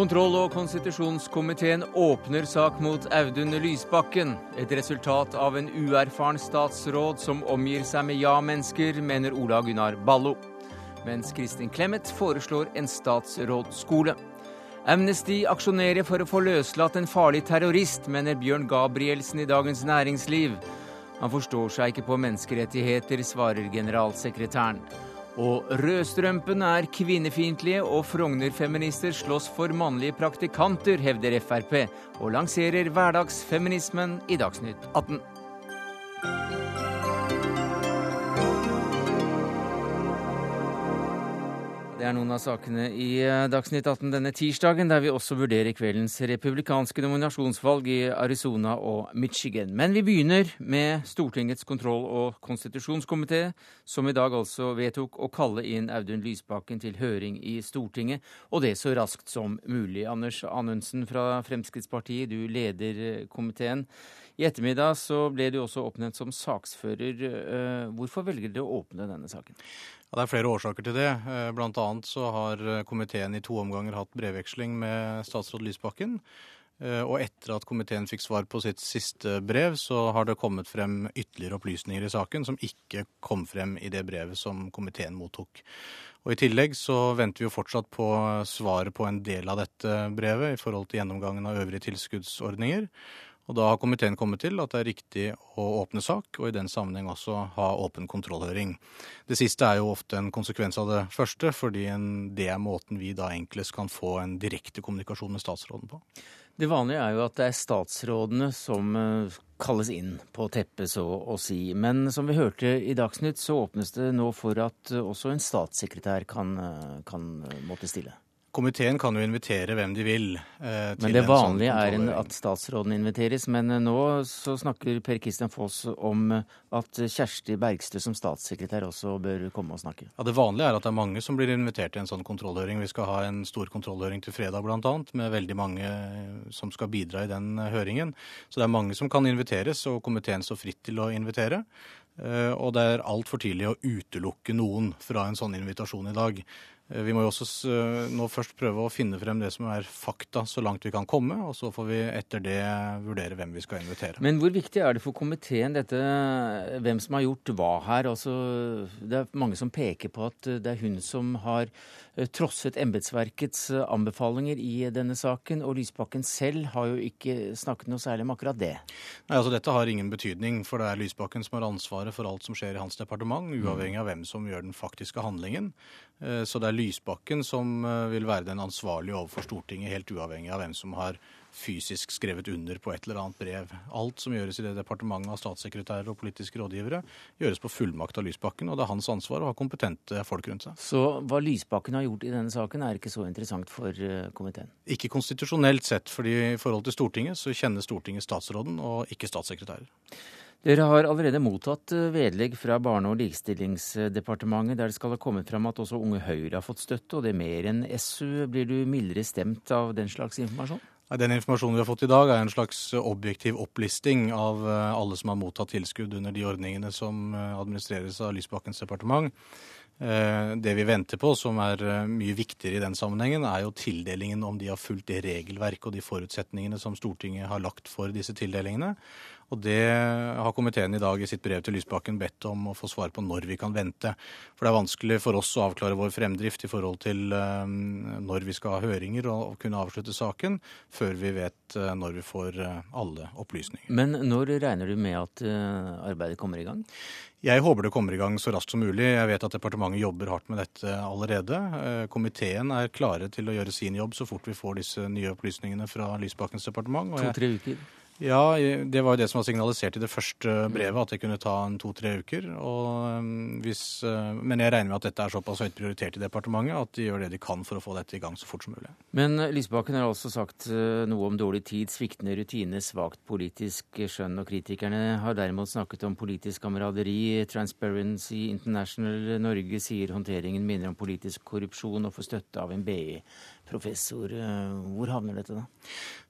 Kontroll- og konstitusjonskomiteen åpner sak mot Audun Lysbakken. Et resultat av en uerfaren statsråd som omgir seg med ja-mennesker, mener Ola Gunnar Ballo. Mens Kristin Clemet foreslår en statsrådsskole. Amnesty aksjonerer for å få løslatt en farlig terrorist, mener Bjørn Gabrielsen i Dagens Næringsliv. Han forstår seg ikke på menneskerettigheter, svarer generalsekretæren. Og rødstrømpene er kvinnefiendtlige, og Frogner-feminister slåss for mannlige praktikanter, hevder Frp, og lanserer hverdagsfeminismen i Dagsnytt 18. Det er noen av sakene i eh, Dagsnytt 18 denne tirsdagen, der vi også vurderer kveldens republikanske nominasjonsvalg i Arizona og Michigan. Men vi begynner med Stortingets kontroll- og konstitusjonskomité, som i dag altså vedtok å kalle inn Audun Lysbakken til høring i Stortinget, og det så raskt som mulig. Anders Anundsen fra Fremskrittspartiet, du leder eh, komiteen. I ettermiddag så ble du også oppnevnt som saksfører. Eh, hvorfor velger dere å åpne denne saken? Ja, det er flere årsaker til det. Eh, blant annet så har eh, komiteen i to omganger hatt brevveksling med statsråd Lysbakken. Eh, og etter at komiteen fikk svar på sitt siste brev, så har det kommet frem ytterligere opplysninger i saken som ikke kom frem i det brevet som komiteen mottok. Og I tillegg så venter vi jo fortsatt på svaret på en del av dette brevet i forhold til gjennomgangen av øvrige tilskuddsordninger. Og Da har komiteen kommet til at det er riktig å åpne sak, og i den sammenheng også ha åpen kontrollhøring. Det siste er jo ofte en konsekvens av det første, fordi det er måten vi da enklest kan få en direkte kommunikasjon med statsråden på. Det vanlige er jo at det er statsrådene som eh, kalles inn på teppet, så å si. Men som vi hørte i Dagsnytt, så åpnes det nå for at også en statssekretær kan, eh, kan måtte stille. Komiteen kan jo invitere hvem de vil. Eh, men det vanlige er en, at statsråden inviteres. Men eh, nå så snakker Per Kristian Foss om eh, at Kjersti Bergstø som statssekretær også bør komme og snakke. Ja, Det vanlige er at det er mange som blir invitert til en sånn kontrollhøring. Vi skal ha en stor kontrollhøring til fredag bl.a. med veldig mange eh, som skal bidra i den høringen. Så det er mange som kan inviteres, og komiteen står fritt til å invitere. Eh, og det er altfor tidlig å utelukke noen fra en sånn invitasjon i dag. Eh, vi må jo også eh, nå først prøve å finne frem det som er fakta så langt vi kan komme, og så får vi etter det vurdere hvem vi skal invitere. Men hvor viktig er det for komiteen dette, hvem som har gjort hva her? Altså, det er mange som peker på at det er hun som har Eh, trosset embetsverkets eh, anbefalinger i denne saken, og Lysbakken selv har jo ikke snakket noe særlig om akkurat det. Nei, altså Dette har ingen betydning, for det er Lysbakken som har ansvaret for alt som skjer i hans departement, uavhengig av hvem som gjør den faktiske handlingen. Eh, så det er Lysbakken som vil være den ansvarlige overfor Stortinget, helt uavhengig av hvem som har fysisk skrevet under på et eller annet brev. Alt som gjøres i det departementet av statssekretærer og politiske rådgivere, gjøres på fullmakt av Lysbakken, og det er hans ansvar å ha kompetente folk rundt seg. Så hva Lysbakken har gjort i denne saken, er ikke så interessant for eh, komiteen? Ikke konstitusjonelt sett, fordi i forhold til Stortinget så kjenner Stortinget statsråden og ikke statssekretærer. Dere har allerede mottatt eh, vedlegg fra Barne- og likestillingsdepartementet der det skal ha kommet fram at også Unge Høyre har fått støtte, og det er mer enn SU. Blir du mildere stemt av den slags informasjon? Den informasjonen vi har fått i dag, er en slags objektiv opplisting av eh, alle som har mottatt tilskudd under de ordningene som eh, administreres av Lysbakkens departement. Det vi venter på, som er mye viktigere i den sammenhengen, er jo tildelingen om de har fulgt det regelverk og de forutsetningene som Stortinget har lagt for disse tildelingene. Og det har komiteen i dag i sitt brev til Lysbakken bedt om å få svar på når vi kan vente. For det er vanskelig for oss å avklare vår fremdrift i forhold til um, når vi skal ha høringer og kunne avslutte saken, før vi vet uh, når vi får uh, alle opplysninger. Men når regner du med at arbeidet kommer i gang? Jeg håper det kommer i gang så raskt som mulig. Jeg vet at departementet jobber hardt med dette allerede. Komiteen er klare til å gjøre sin jobb så fort vi får disse nye opplysningene fra Lysbakkens departement. To-tre uker? Ja, det var jo det som var signalisert i det første brevet, at det kunne ta to-tre uker. Um, hvis, uh, men jeg regner med at dette er såpass høyt prioritert i departementet at de gjør det de kan for å få dette i gang så fort som mulig. Men Lysbakken har også sagt noe om dårlig tid, sviktende rutine, svakt politisk skjønn. Og kritikerne har derimot snakket om politisk kameraderi. Transparency International Norge sier håndteringen minner om politisk korrupsjon og får støtte av en BI. Professor. Hvor havner dette da?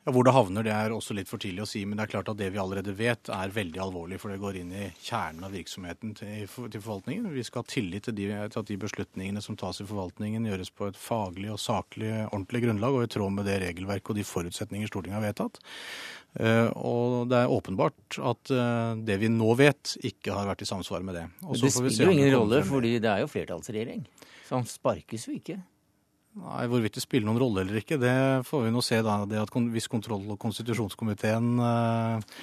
Ja, Hvor det havner, det er også litt for tidlig å si. Men det er klart at det vi allerede vet, er veldig alvorlig. For det går inn i kjernen av virksomheten til, til forvaltningen. Vi skal ha tillit til, de, til, at de beslutningene som tas i forvaltningen, gjøres på et faglig og saklig ordentlig grunnlag og i tråd med det regelverket og de forutsetninger Stortinget har vedtatt. Uh, og det er åpenbart at uh, det vi nå vet, ikke har vært i samsvar med det. Men det spiller jo ingen rolle, fordi det er jo flertallsregjering. Så han sparkes jo ikke. Nei, Hvorvidt det spiller noen rolle eller ikke, det får vi nå se. da. Det at Hvis kontroll- og konstitusjonskomiteen eh,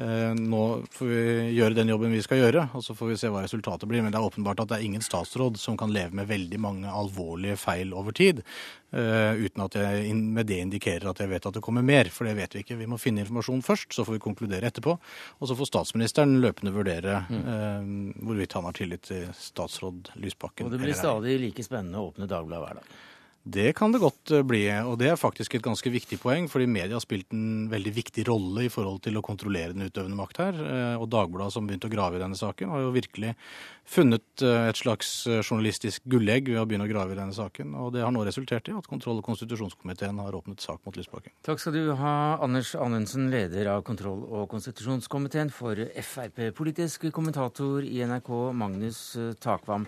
eh, Nå får vi gjøre den jobben vi skal gjøre, og så får vi se hva resultatet blir. Men det er åpenbart at det er ingen statsråd som kan leve med veldig mange alvorlige feil over tid. Eh, uten at jeg med det indikerer at jeg vet at det kommer mer, for det vet vi ikke. Vi må finne informasjon først, så får vi konkludere etterpå. Og så får statsministeren løpende vurdere mm. hvorvidt han har tillit til statsråd Lysbakken. Og det blir stadig like spennende å åpne Dagbladet hver dag. Det kan det godt eh, bli, og det er faktisk et ganske viktig poeng. Fordi media har spilt en veldig viktig rolle i forhold til å kontrollere den utøvende makt her. Eh, og Dagbladet, som begynte å grave i denne saken, har jo virkelig funnet eh, et slags journalistisk gullegg ved å begynne å grave i denne saken. Og det har nå resultert i at kontroll- og konstitusjonskomiteen har åpnet sak mot Lysbakken. Takk skal du ha, Anders Anundsen, leder av kontroll- og konstitusjonskomiteen for Frp. Politisk kommentator i NRK, Magnus Takvam.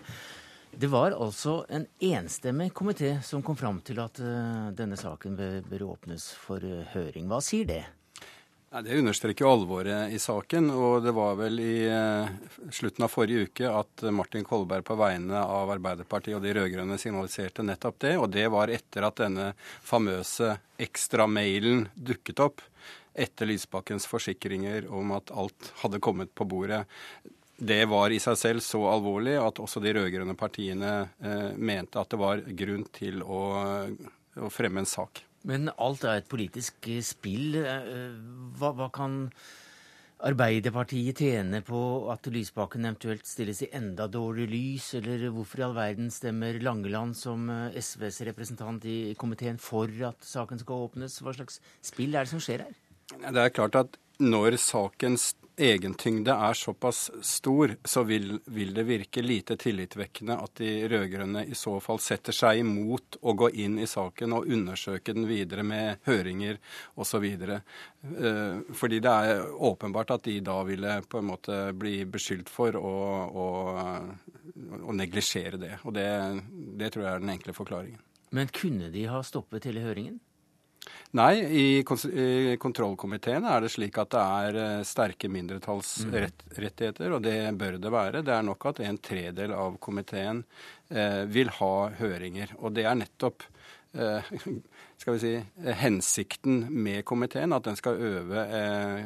Det var altså en enstemmig komité som kom fram til at uh, denne saken bør, åpnes for uh, høring. Hva sier det? Det understreker jo alvoret i saken. Og det var vel i uh, slutten av forrige uke at Martin Kolberg på vegne av Arbeiderpartiet og de rød-grønne signaliserte nettopp det. Og det var etter at denne famøse ekstramailen dukket opp. Etter Lysbakkens forsikringer om at alt hadde kommet på bordet det var i seg selv så alvorlig at også de rød-grønne partiene eh, mente at det var grunn til å, å, fremme en sak. Men alt er et politisk spill. Eh, hva, hva, kan Arbeiderpartiet tjene på at Lysbakken eventuelt stilles i enda dårligere lys, eller hvorfor i all verden stemmer Langeland som eh, SVs representant i komiteen for at saken skal åpnes? Hva slags spill er det som skjer her? Det er klart at når sakens egentyngde er såpass stor, så vil, vil, det virke lite tillitvekkende at de rød-grønne i så fall setter seg imot å gå inn i saken og undersøke den videre med høringer osv. Eh, fordi det er åpenbart at de da ville på en måte bli beskyldt for å, å, å neglisjere det. Og det, det tror jeg er den enkle forklaringen. Men kunne de ha stoppet hele høringen? Nei, i, kontrollkomiteen er det slik at det er eh, sterke mindretallsrettigheter, og det bør det være. Det er nok at en tredel av komiteen eh, vil ha høringer. Og det er nettopp eh, skal vi si, eh, hensikten med komiteen. At den skal øve eh,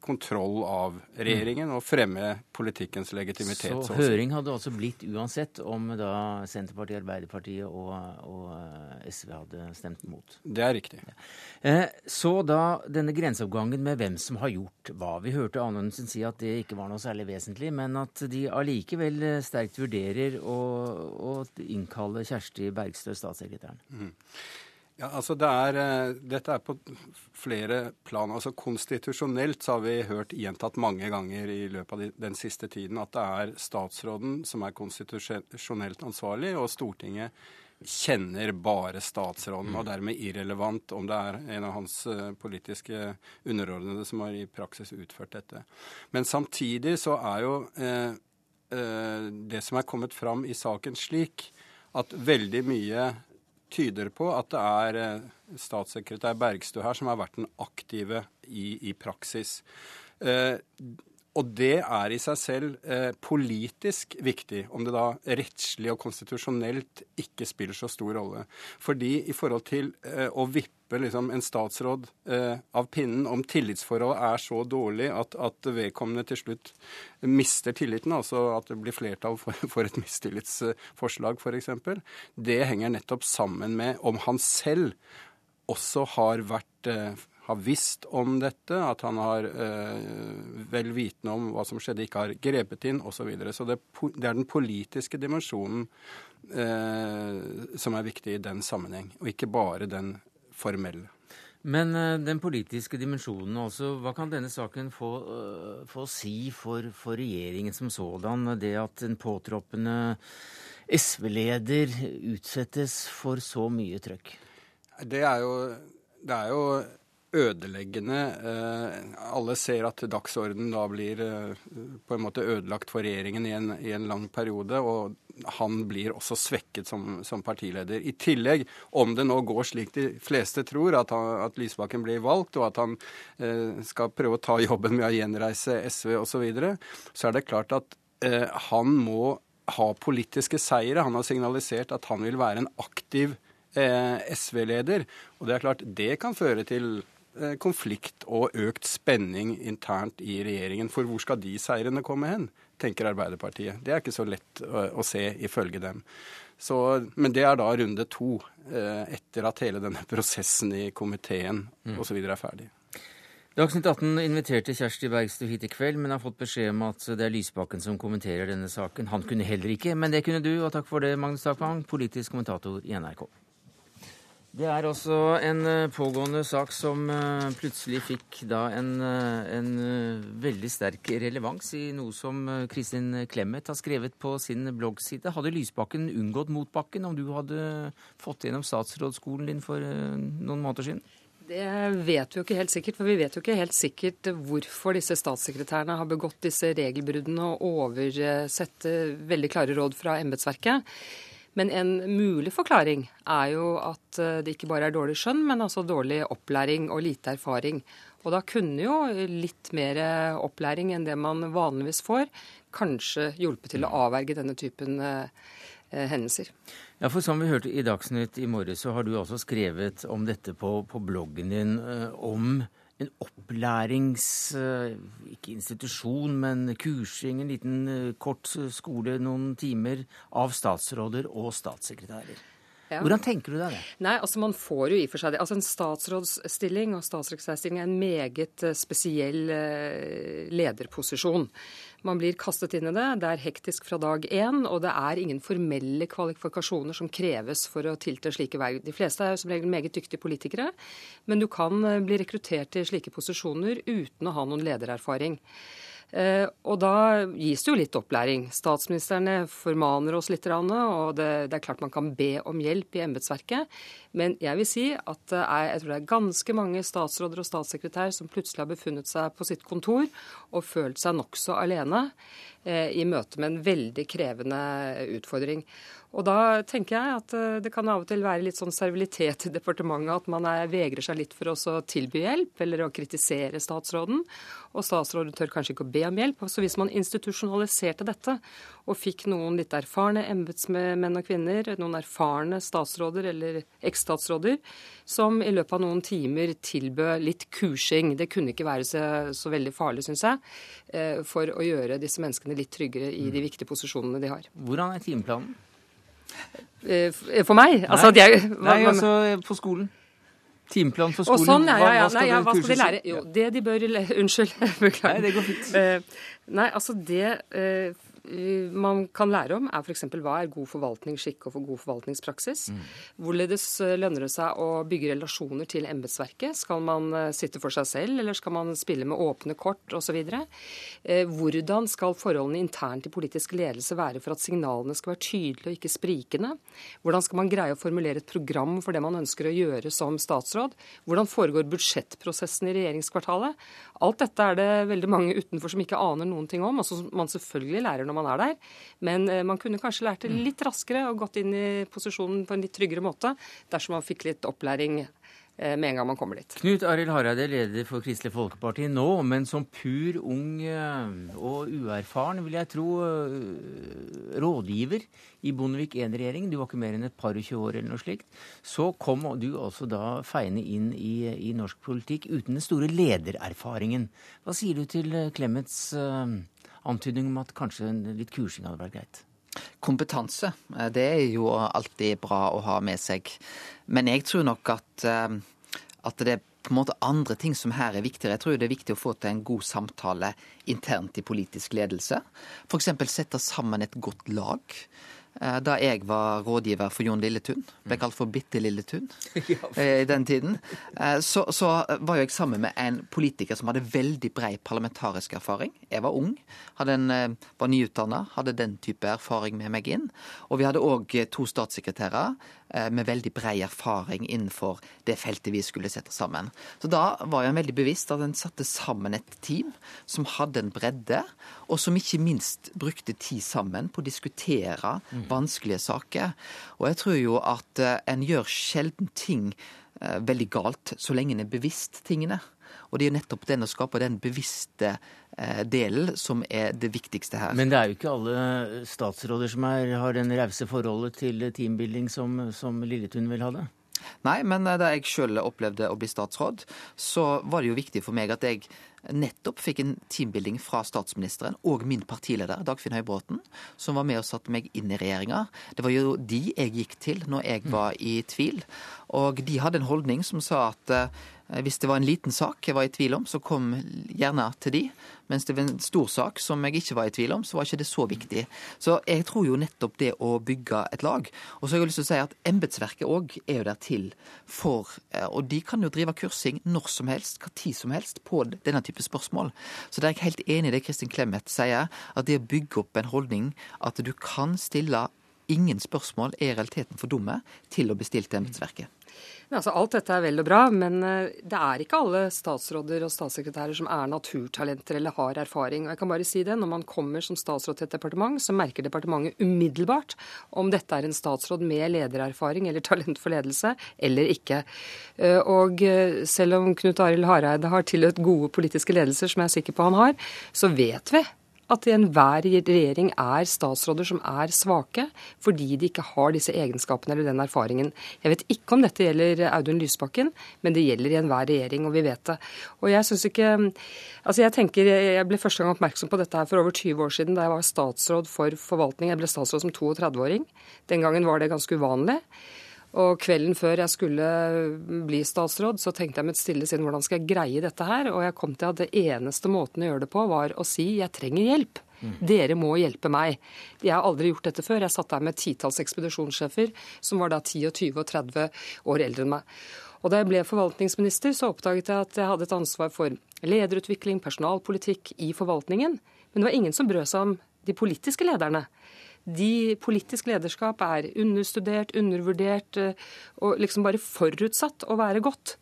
kontroll av regjeringen og fremme politikkens legitimitet. Så, så høring hadde altså blitt uansett om da Senterpartiet, Arbeiderpartiet og, og eh, SV hadde stemt mot? Det er riktig. Ja. Eh, så da denne grenseoppgangen med hvem som har gjort hva. Vi hørte Anundsen si at det ikke var noe særlig vesentlig, men at de allikevel sterkt vurderer å, å innkalle Kjersti Bergstø, statssekretæren. Mm. Ja, altså det er, eh, Dette er på flere plan. Altså Konstitusjonelt så har vi hørt gjentatt mange ganger i løpet av den siste tiden at det er statsråden som er konstitusjonelt ansvarlig, og Stortinget kjenner bare statsråden, og dermed irrelevant om det er en av hans eh, politiske underordnede som har i praksis utført dette. Men samtidig så er jo eh, eh, det som er kommet fram i saken slik at veldig mye tyder på at det er eh, statssekretær Bergstø her som har vært den aktive i, i praksis. Eh, og det er i seg selv eh, politisk viktig, om det da rettslig og konstitusjonelt ikke spiller så stor rolle. Fordi i forhold til eh, å vippe liksom, en statsråd eh, av pinnen om tillitsforholdet er så dårlig at, at, vedkommende til slutt mister tilliten, altså at det blir flertall for, for et mistillitsforslag f.eks., det henger nettopp sammen med om han selv også har vært eh, har visst om dette, at han har eh, vel vitende om hva som skjedde, ikke har grepet inn osv. Så, videre. så det, det, er den politiske dimensjonen eh, som er viktig i den sammenheng, og ikke bare den formelle. Men uh, den politiske dimensjonen, altså, hva kan denne saken få, uh, få si for, for, regjeringen som sådan? Det at en påtroppende SV-leder utsettes for så mye trøkk? Det er jo, det er jo ødeleggende. Eh, alle ser at dagsordenen da blir eh, på en måte ødelagt for regjeringen i en, i en lang periode. og han blir også svekket som, som, partileder. I tillegg, om det nå går slik de fleste tror, at, han, at Lysbakken blir valgt, og at han eh, skal prøve å ta jobben med å gjenreise SV osv., så, videre, så er det klart at han må ha politiske seire. Han har signalisert at han vil være en aktiv SV-leder. Og det er klart, det kan føre til konflikt og økt spenning internt i regjeringen. For hvor skal de seirene komme hen, tenker Arbeiderpartiet. Det er ikke så lett å, å se, ifølge dem. Så, men det er da runde to, eh, etter at hele denne prosessen i komiteen mm. osv. er ferdig. Dagsnytt 18 inviterte Kjersti Bergstø hit i kveld, men har fått beskjed om at det er Lysbakken som kommenterer denne saken. Han kunne heller ikke, men det kunne du, og takk for det, Magnus Takvang, politisk kommentator i NRK. Det er også en eh, pågående sak som eh, plutselig fikk da en, eh, en veldig sterk relevans i noe som Kristin Clemet har skrevet på sin bloggside. Hadde Lysbakken unngått motbakken om du hadde fått gjennom statsrådsskolen din for noen måneder siden? Det vet vi jo ikke helt sikkert, for vi vet jo ikke helt sikkert hvorfor disse statssekretærene har begått disse regelbruddene og oversett veldig klare råd fra embetsverket. Men en mulig forklaring er jo at eh, det ikke bare er dårlig skjønn, men altså dårlig opplæring og lite erfaring. Og da kunne jo litt mer opplæring enn det man vanligvis får, kanskje hjulpet til å avverge denne typen eh, eh, hendelser. Ja, for Som vi hørte i Dagsnytt i morges, så har du også skrevet om dette på, på bloggen din. om en opplærings... Eh, ikke institusjon, men kursing, en liten eh, kort skole, noen timer, av statsråder og statssekretærer. Ja. Hvordan tenker du deg det? Nei, altså Man får jo i for seg det. Altså En statsrådsstilling og statssekretærstilling er en meget eh, spesiell lederposisjon. Man blir kastet inn i det. Det er hektisk fra dag én, og det er ingen formelle kvalifikasjoner som kreves for å tilte slike verv. De fleste er jo som regel meget dyktige politikere, men du kan eh, bli rekruttert til slike posisjoner uten å ha noen ledererfaring. Eh, og da gis det jo litt opplæring. Statsministrene formaner oss litt, og det, er klart man kan be om hjelp i embetsverket. Men jeg vil si at jeg tror det er ganske mange statsråder og statssekretær som plutselig har befunnet seg på sitt kontor og følt seg nokså alene eh, i møte med en veldig krevende utfordring. Og da tenker jeg at eh, det kan av og til være litt sånn servilitet i departementet, at man er, vegrer seg litt for å tilby hjelp eller å kritisere statsråden. Og statsråden tør kanskje ikke å be om hjelp. Så hvis man institusjonaliserte dette og fikk noen litt erfarne embetsmenn og -kvinner, noen erfarne statsråder eller eksstatsråder, som i løpet av noen timer tilbød litt kursing, det kunne ikke være så, så veldig farlig, syns jeg, eh, for å gjøre disse menneskene litt tryggere i de viktige posisjonene de har. Hvordan er timeplanen? Eh, for meg? Altså, nei, jeg, hva, nei, altså på skolen. Timeplan for skolen. Sånn, ja, ja, ja. Hva, skal, nei, hva skal de lære? Jo, det de bør Unnskyld. Beklager. Nei, det går fint. Uh, nei, altså det uh, Eh, man kan lære om, er f.eks. hva er god forvaltningsskikk og for god forvaltningspraksis. Mm. Hvorledes eh, lønner det seg å bygge relasjoner til embetsverket? Skal man eh, sitte for seg selv, eller skal man spille med åpne kort osv.? Hvordan skal forholdene internt i politisk ledelse være for at signalene skal være tydelige og ikke sprikende? Hvordan skal man greie å formulere et program for det man ønsker å gjøre som statsråd? Hvordan foregår budsjettprosessen i regjeringskvartalet? Alt dette er det veldig mange utenfor som ikke aner noen ting om, og som man selvfølgelig lærer når man er der. Men eh, man kunne kanskje lært det litt raskere og gått inn i posisjonen på en litt tryggere måte dersom man fikk litt opplæring eh, med en gang man kommer dit. Knut Arild Hareide, leder for Kristelig Folkeparti nå, men som pur ung eh, og uerfaren, vil jeg tro, rådgiver i Bondevik I-regjeringen, du var ikke mer enn et par og tjue år eller noe slikt, så kom du altså da feiende inn i, i, norsk politikk uten den store ledererfaringen. Hva sier du til Clemets antydning om at kanskje litt kursing hadde vært greit? Kompetanse, eh, det er jo alltid bra å ha med seg. Men jeg tror nok at, eh, at det er på en måte andre ting som her er viktigere. Jeg tror det er viktig å få til en god samtale internt i politisk ledelse. F.eks. sette sammen et godt lag. Eh, da jeg var rådgiver for Jon Lilletun, ble kalt for Bitte Lilletun eh, i den tiden, eh, så, så, var jeg sammen med en politiker som hadde veldig brei parlamentarisk erfaring. Jeg var ung, en, var nyutdanna, hadde den type erfaring med meg inn. Og vi hadde òg to statssekretærer med veldig brei erfaring innenfor det feltet vi skulle sette sammen. Så da var en veldig bevisst at en satte sammen et team som hadde en bredde, og som ikke minst brukte tid sammen på å diskutere mm. vanskelige saker. Og jeg tror jo at eh, en gjør sjelden ting eh, veldig galt så lenge en er bevisst tingene. Og det er jo nettopp den å skape den bevisste eh, delen som er det viktigste her. Men det er jo ikke alle statsråder som er, har den rause forholdet til teambuilding som, som Lilletun vil ha det? Nei, men eh, da jeg sjøl opplevde å bli statsråd, så var det jo viktig for meg at jeg nettopp fikk en teambuilding fra statsministeren og min partileder Dagfinn Høybråten, som var med og satte meg inn i regjeringa. Det var jo de jeg gikk til når jeg var i tvil. Og de hadde en holdning som sa at uh, hvis det var en liten sak jeg var i tvil om, så kom gjerne til de. Mens det var en stor sak som jeg ikke var i tvil om, så var ikke det så viktig. Så jeg tror jo nettopp det å bygge et lag. Og så har jeg lyst til å si at embetsverket òg er jo der til for eh, Og de kan jo drive kursing når som helst, hva tid som helst, på denne type spørsmål. Så det er jeg helt enig i det Kristin Clemet sier, at det å bygge opp en holdning at du kan stille ingen spørsmål er realiteten for dumme til å bestille til embetsverket. Altså, alt dette er vel og bra, men eh, det er ikke alle statsråder og statssekretærer som er naturtalenter eller har erfaring. Og jeg kan bare si det, Når man kommer som statsråd til et departement, så merker departementet umiddelbart om dette er en statsråd med ledererfaring eller talent for ledelse eller ikke. Eh, og eh, selv om Knut Arild Hareide har tilhørt gode politiske ledelser, som jeg er sikker på han har, så vet vi at i enhver regjering er statsråder som er svake fordi de ikke har disse egenskapene eller den erfaringen. Jeg vet ikke om dette gjelder Audun Lysbakken, men det gjelder i enhver regjering, og vi vet det. Og jeg synes ikke Altså jeg tenker, jeg ble første gang oppmerksom på dette her for over 20 år siden da jeg var statsråd for forvaltning. Jeg ble statsråd som 32-åring. Den gangen var det ganske uvanlig. Og kvelden før jeg skulle bli statsråd, så tenkte jeg med et stille sinn hvordan skal jeg greie dette her? Og jeg kom til at det eneste måten å gjøre det på, var å si jeg trenger hjelp. Dere må hjelpe meg. Jeg har aldri gjort dette før. Jeg satt der med titalls ekspedisjonssjefer som var da 10 og 20 og 30 år eldre enn meg. Og da jeg ble forvaltningsminister, så oppdaget jeg at jeg hadde et ansvar for lederutvikling, personalpolitikk i forvaltningen. Men det var ingen som brød seg om de politiske lederne de politisk lederskap er understudert, undervurdert eh, og liksom bare forutsatt å være godt.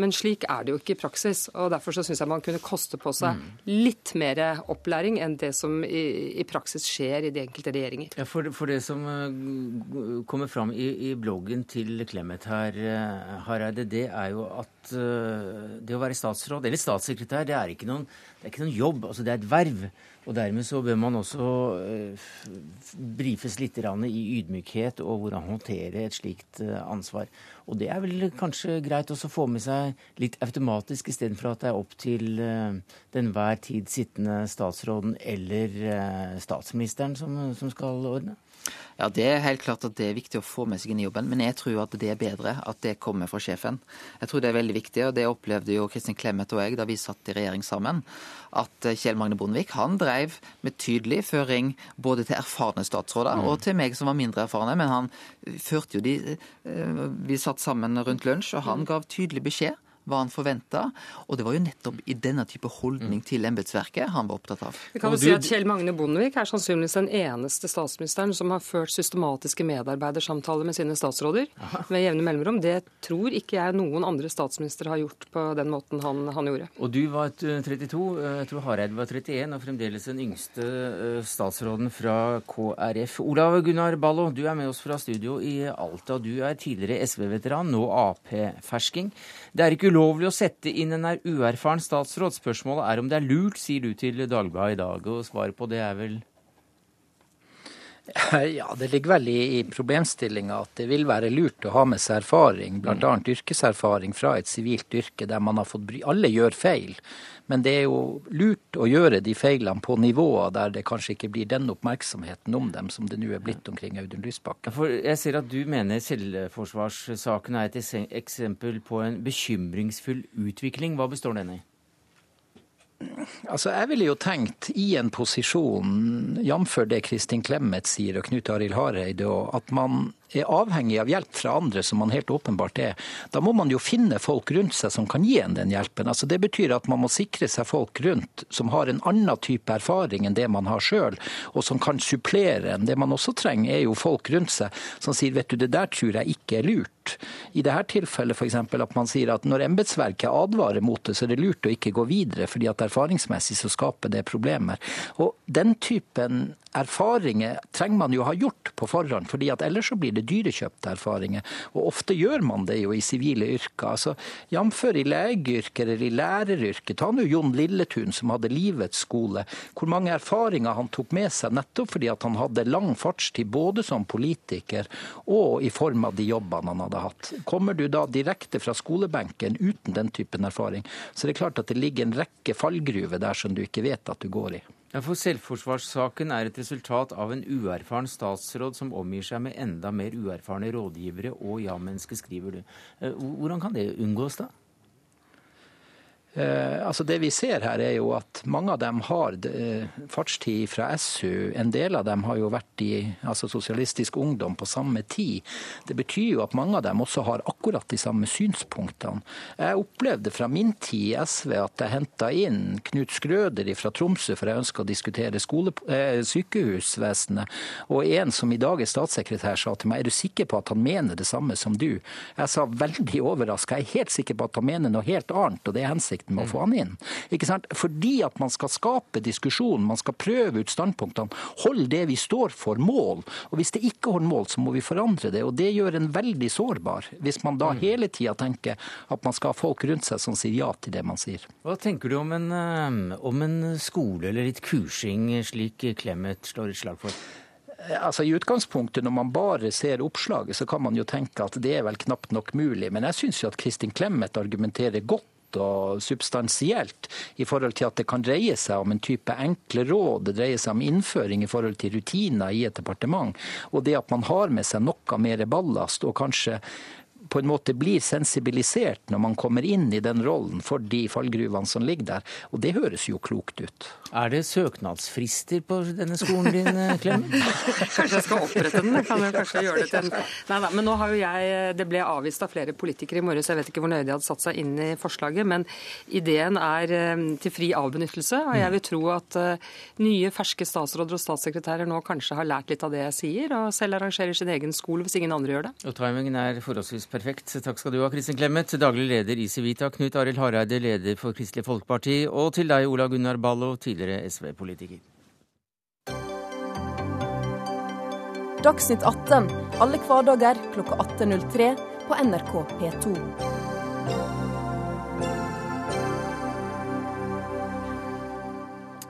Men slik er det jo ikke i praksis. og Derfor så syns jeg man kunne koste på seg litt mer opplæring enn det som i, i praksis skjer i de enkelte regjeringer. Ja, for, for, det som uh, kommer fram i, i, bloggen til Clemet her, uh, Hareide, det er jo at det å være statsråd, eller statssekretær, det er ikke noen, det er ikke noen jobb. altså Det er et verv. Og dermed så bør man også uh, brifes litt i ydmykhet og hvordan håndtere et slikt uh, ansvar. Og det er vel kanskje greit også å få med seg litt automatisk, istedenfor at det er opp til uh, den hver tid sittende statsråden eller statsministeren som, som skal ordne? Ja, Det er helt klart at det er viktig å få med seg inn i jobben, men jeg tror at det er bedre at det kommer fra sjefen. Jeg tror det er veldig viktig, og det opplevde jo Kristin Clemet og jeg da vi satt i regjering sammen. At Kjell Magne Bondevik han drev med tydelig føring både til erfarne statsråder mm. og til meg som var mindre erfarne, men han førte jo de eh, Vi satt sammen rundt lunsj, og han gav tydelig beskjed hva han forventa. Og det var jo nettopp i denne type holdning mm. til embetsverket han var opptatt av. Vi kan vel si at Kjell Magne Bondevik er sannsynligvis den eneste statsministeren som har ført systematiske medarbeidersamtaler med sine statsråder med jevne mellomrom. Det tror ikke jeg noen andre statsministre har gjort på den måten han, han gjorde. Og du var 32, eh, jeg tror Hareide var 31, og fremdeles den yngste eh, statsråden fra KrF. Olav Gunnar Ballo, du er med oss fra studio i Alta. Du er tidligere SV-veteran, nå Ap-fersking. Det er ikke ulovlig å sette inn en uerfaren statsråd. Spørsmålet er om det er lurt, sier du til Dagbladet i dag. Og svaret på det er vel Ja, det ligger vel i, i problemstillinga at det vil være lurt å ha med seg erfaring, bl.a. Mm. yrkeserfaring fra et sivilt yrke der man har fått bry Alle gjør feil, men det er jo lurt å gjøre de feilene på nivåer der det kanskje ikke blir den oppmerksomheten om dem som det nå er blitt omkring Audun Lysbakken. For jeg ser at du mener selvforsvarssaken er et eksempel på en bekymringsfull utvikling. Hva består den i? Altså, Jeg ville jo tenkt i en posisjon, jf. det Kristin Clemet sier og Knut Arild Hareide, at man er avhengig av hjelp fra andre, som man helt åpenbart er, da må man jo finne folk rundt seg som kan gi en den hjelpen. Altså Det betyr at man må sikre seg folk rundt som har en annen type erfaring enn det man har sjøl, og som kan supplere en. Det man også trenger, er jo folk rundt seg som sier vet du, det der tror jeg ikke er lurt. I dette tilfellet f.eks. at man sier at når embetsverket advarer mot det, så er det lurt å ikke gå videre, fordi at erfaringsmessig så skaper det problemer. Og den typen erfaringer trenger man jo ha gjort på forhånd, fordi at ellers så blir det dyrekjøpte erfaringer. Og ofte gjør man det jo i sivile yrker. altså Jf. i legeyrker eller i læreryrket. Ta nå Jon Lilletun som hadde livets skole. Hvor mange erfaringer han tok med seg nettopp fordi at han hadde lang fartstid både som politiker og i form av de jobbene han hadde hatt. Kommer du da direkte fra skolebenken uten den typen erfaring, så det er klart at det ligger en rekke fallgruver der som du ikke vet at du går i. Ja, For selvforsvarssaken er et resultat av en uerfaren statsråd som omgir seg med enda mer uerfarne rådgivere og ja-mennesker, skriver du. Eh, hvordan kan det unngås, da? Eh, altså Det vi ser her, er jo at mange av dem har eh, fartstid fra SU. En del av dem har jo vært i altså Sosialistisk Ungdom på samme tid. Det betyr jo at mange av dem også har akkurat de samme synspunktene. Jeg opplevde fra min tid i SV at jeg henta inn Knut Skrøder fra Tromsø, for jeg ønska å diskutere skole, eh, sykehusvesenet. Og en som i dag er statssekretær, sa til meg er du sikker på at han mener det samme som du? Jeg sa veldig overraska, jeg er helt sikker på at han mener noe helt annet, og det er hensikten hensikten med å få han inn. Ikke sant? Fordi at man skal skape diskusjon, man skal prøve ut standpunktene. Hold det vi står for, mål. Og hvis det ikke holder mål, så må vi forandre det. Og det gjør en veldig sårbar, hvis man da mm. hele tida tenker at man skal ha folk rundt seg som sier ja til det man sier. Hva tenker du om en, eh, om en skole eller litt kursing, slik Clemet slår et slag for? Eh, altså I utgangspunktet, når man bare ser oppslaget, så kan man jo tenke at det er vel knapt nok mulig. Men jeg syns jo at Kristin Clemet argumenterer godt og substansielt i forhold til at det kan dreie seg om en type enkle råd. Det dreier seg om innføring i forhold til rutiner i et departement. Og det at man har med seg noe mer ballast og kanskje på en måte blir sensibilisert når man kommer inn i den rollen for de fallgruvene som ligger der. Og det høres jo klokt ut. Er det søknadsfrister på denne skolen din, eh, Klem? kanskje jeg skal opprette den? Kan jeg kanskje gjøre det til en... Nei, nei, men nå har jo jeg, Det ble avvist av flere politikere i morges, jeg vet ikke hvor nøye de hadde satt seg inn i forslaget. Men ideen er eh, til fri avbenyttelse. Og jeg vil tro at eh, nye, ferske statsråder og statssekretærer nå kanskje har lært litt av det jeg sier, og selv arrangerer sin egen skole hvis ingen andre gjør det. Og timingen er forholdsvis perfekt perfekt. Takk skal du ha, Kristin Clemet, daglig leder i Civita. Knut Arild Hareide, leder for Kristelig Folkeparti. Og til deg, Ola Gunnar Ballo, tidligere SV-politiker. Dagsnytt 18 alle hverdager klokka 18.03 på NRK P2.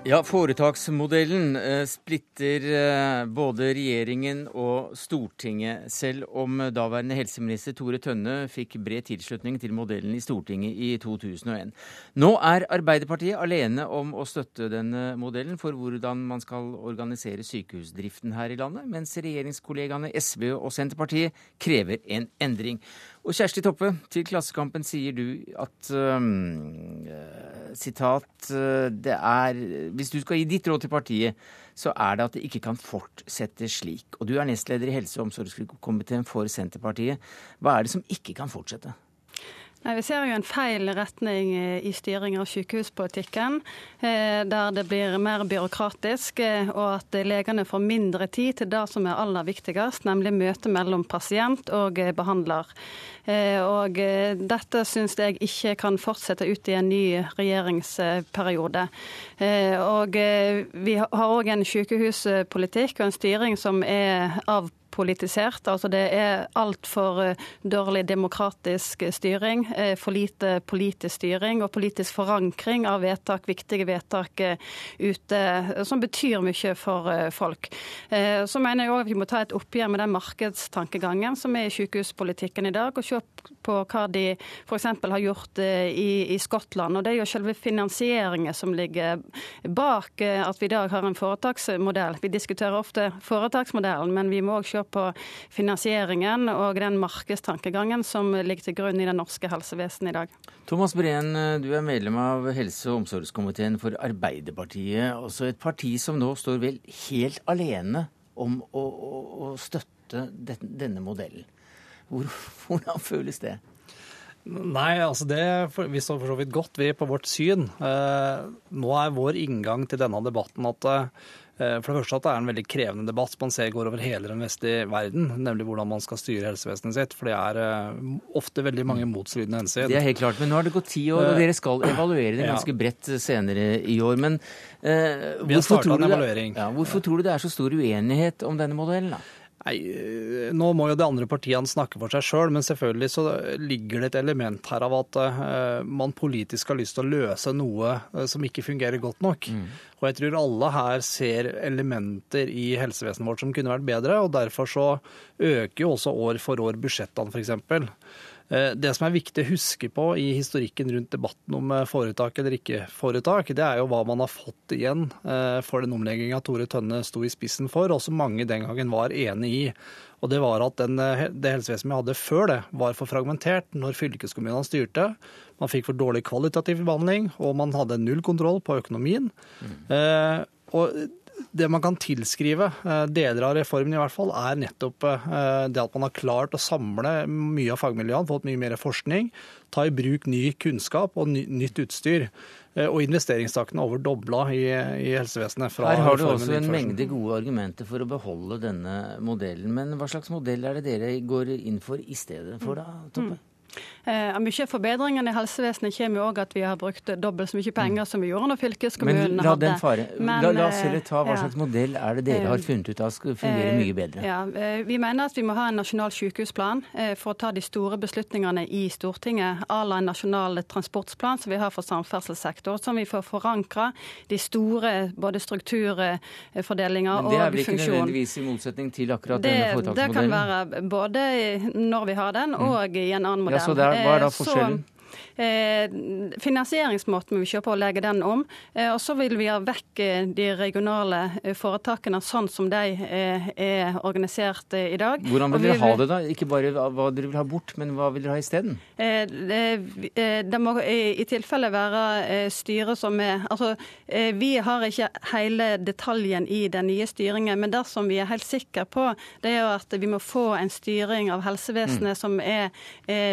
Ja, Foretaksmodellen eh, splitter eh, både regjeringen og Stortinget, selv om daværende helseminister Tore Tønne fikk bred tilslutning til modellen i Stortinget i 2001. Nå er Arbeiderpartiet alene om å støtte denne modellen for hvordan man skal organisere sykehusdriften her i landet, mens regjeringskollegaene SV og Senterpartiet krever en endring. Og Kjersti Toppe, til Klassekampen sier du at um, sitat det er Hvis du skal gi ditt råd til partiet, så er det at det ikke kan fortsette slik. Og du er nestleder i helse- og omsorgskomiteen for Senterpartiet. Hva er det som ikke kan fortsette? Nei, Vi ser jo en feil retning i styring av sykehuspolitikken, eh, der det blir mer byråkratisk, eh, og at legene får mindre tid til det som er aller viktigst, nemlig møtet mellom pasient og eh, behandler. Og dette syns jeg ikke kan fortsette ut i en ny regjeringsperiode. Og vi har òg en sykehuspolitikk og en styring som er av politisert. Altså det er altfor eh, dårlig demokratisk styring, eh, for lite politisk styring og politisk forankring av vedtak, viktige vedtak eh, ute, som betyr mye for folk. Så mener jeg òg vi må ta et oppgjør med den markedstankegangen som er i sykehuspolitikken i dag, og se på hva de f.eks. har gjort i, i, Skottland. Og Det er jo selve finansieringen som ligger bak at vi i dag har en foretaksmodell. Vi diskuterer ofte foretaksmodellen, men vi må òg se på finansieringen og den markedstankegangen som ligger til grunn i det norske helsevesenet i dag. Thomas Breen, du er medlem av helse- og omsorgskomiteen for Arbeiderpartiet. Også et parti som nå står vel helt alene om å, å, å støtte denne modellen. Hvor, hvordan føles det? Nei, altså det, vi står for så vidt godt vi på vårt syn. Eh, nå er vår inngang til denne debatten at eh, for det første at det er en veldig krevende debatt man ser går over hele den vestlige verden, nemlig hvordan man skal styre helsevesenet sitt. For det er eh, ofte veldig mange motstridende hensyn. Det er helt klart, men nå har det gått ti år, og dere skal evaluere det ganske bredt senere i år. Men eh, hvorfor, tror det, ja, hvorfor tror du det er så stor uenighet om denne modellen? da? Nei, Nå må jo de andre partiene snakke for seg sjøl, men selvfølgelig så ligger det et element her av at uh, man politisk har lyst til å løse noe uh, som ikke fungerer godt nok. Mm. Og jeg tror alle her ser elementer i helsevesenet vårt som kunne vært bedre, og derfor så øker jo også år for år budsjettene, f.eks. Eh, det som er viktig å huske på i historikken rundt debatten om eh, foretak eller ikke foretak, det er jo hva man har fått igjen eh, for den omlegginga Tore Tønne sto i spissen for, og som mange den gangen var enig i. Og Det var at den, det helsevesenet vi hadde før det, var for fragmentert når fylkeskommunene styrte. Man fikk for dårlig kvalitativ behandling, og man hadde null kontroll på økonomien. Mm. Eh, og det man kan tilskrive eh, deler av reformen, i hvert fall, er nettopp eh, det at man har klart å samle mye av fagmiljøene, fått mye mer forskning, ta i bruk ny kunnskap og nytt utstyr. Eh, og investeringstakten er over dobla i, i, helsevesenet. Her har du også en mengde gode argumenter for å beholde denne modellen. Men hva slags modell er det dere går inn for i stedet for, da, Toppe? Mm. Eh, mye forbedringene i helsevesenet kommer jo òg at vi har brukt dobbelt så mye penger som vi gjorde når fylkeskommunene. Men la fare. Men, la, la, oss heller ta hva slags modell er det dere har eh, funnet ut av skal fungere eh, mye bedre? Ja, Vi mener at vi må ha en nasjonal sykehusplan for å ta de store beslutningene i Stortinget, à la en nasjonal transportplan som vi har for samferdselssektor, som vi får forankra de store både strukturfordelinger og funksjon. Det er vel ikke nødvendigvis i motsetning til akkurat det, denne foretaksmodellen? Det kan være både når vi har den, mm. og i en annen modell. Ja, så der, hva er da eh, forskjellen? Eh, finansieringsmåten vi kjøper og legge den om. Eh, og så vil vi ha vekk eh, de regionale foretakene sånn som de er organisert i dag. Hvordan vil dere ha det, da? Ikke bare hva dere vil ha bort, men hva vil dere ha isteden? Det må i tilfelle være styret som er Altså, vi har ikke hele detaljen i den nye styringen, men det som vi er helt sikre på, det er at vi må få en styring av helsevesenet mm. som er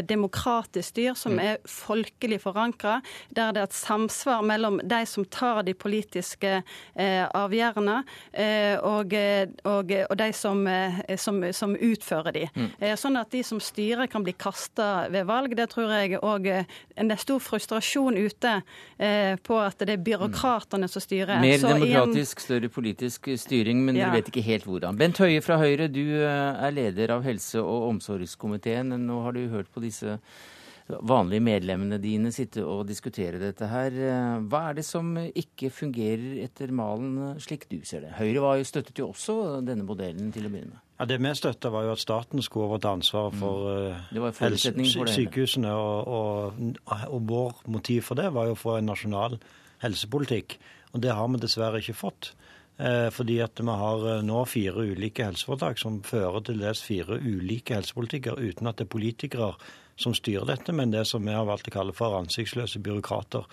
demokratisk styr, som mm. er folkelig forankra, der det er et samsvar mellom de som tar de politiske eh, avgjørelsene, eh, og, og, og, de som, eh, som, som utfører de. Mm. Eh, sånn at de som styrer kan bli kasta ved valg. Det tror jeg òg Det er stor frustrasjon ute eh, på at det er byråkratene som styrer. Mer demokratisk, større politisk styring, men ja. dere vet ikke helt hvordan. Bent Høie fra Høyre, du er leder av helse- og omsorgskomiteen. Nå har du hørt på disse vanlige medlemmene dine sitte og diskutere dette her. Hva er det som ikke fungerer etter malen slik du ser det? Høyre var jo, støttet jo også denne modellen til å begynne med. Ja, Det vi støtta, var jo at staten skulle overta ansvaret for, mm. Eh, for sykehusene. Og, og, og, vår motiv for det var jo å få en nasjonal helsepolitikk. Og det har vi dessverre ikke fått. Eh, fordi at vi har eh, nå fire ulike helseforetak som fører til dels fire ulike helsepolitikker uten at det er politikere som styrer dette, men det som vi har valgt å kalle for ansiktsløse byråkrater.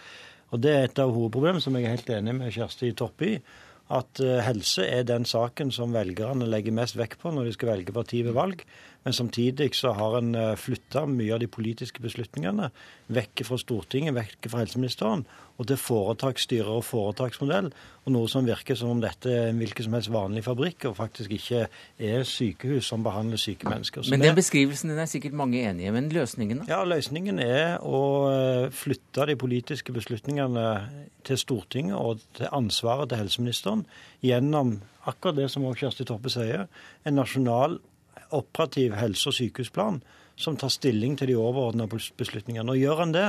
Og Det er et av hovedproblemene som jeg er helt enig med Kjersti Toppe i. At eh, helse er den saken som velgerne legger mest vekt på når de skal velge parti ved valg. Men samtidig så har en eh, flytta mye av de politiske beslutningene vekk fra Stortinget, vekk fra helseministeren, og til foretaksstyrer og foretaksmodell. Og noe som virker som om dette er en hvilken som helst vanlig fabrikk, og faktisk ikke er sykehus som behandler syke mennesker. Så men den beskrivelsen den er sikkert mange enige men løsningen da? Ja, løsningen er å eh, flytte de politiske beslutningene til Stortinget og til ansvaret til helseministeren gjennom akkurat det som også Kjersti Toppe sier, en nasjonal operativ helse- og sykehusplan som tar stilling til de overordna beslutningene. Og gjør han det,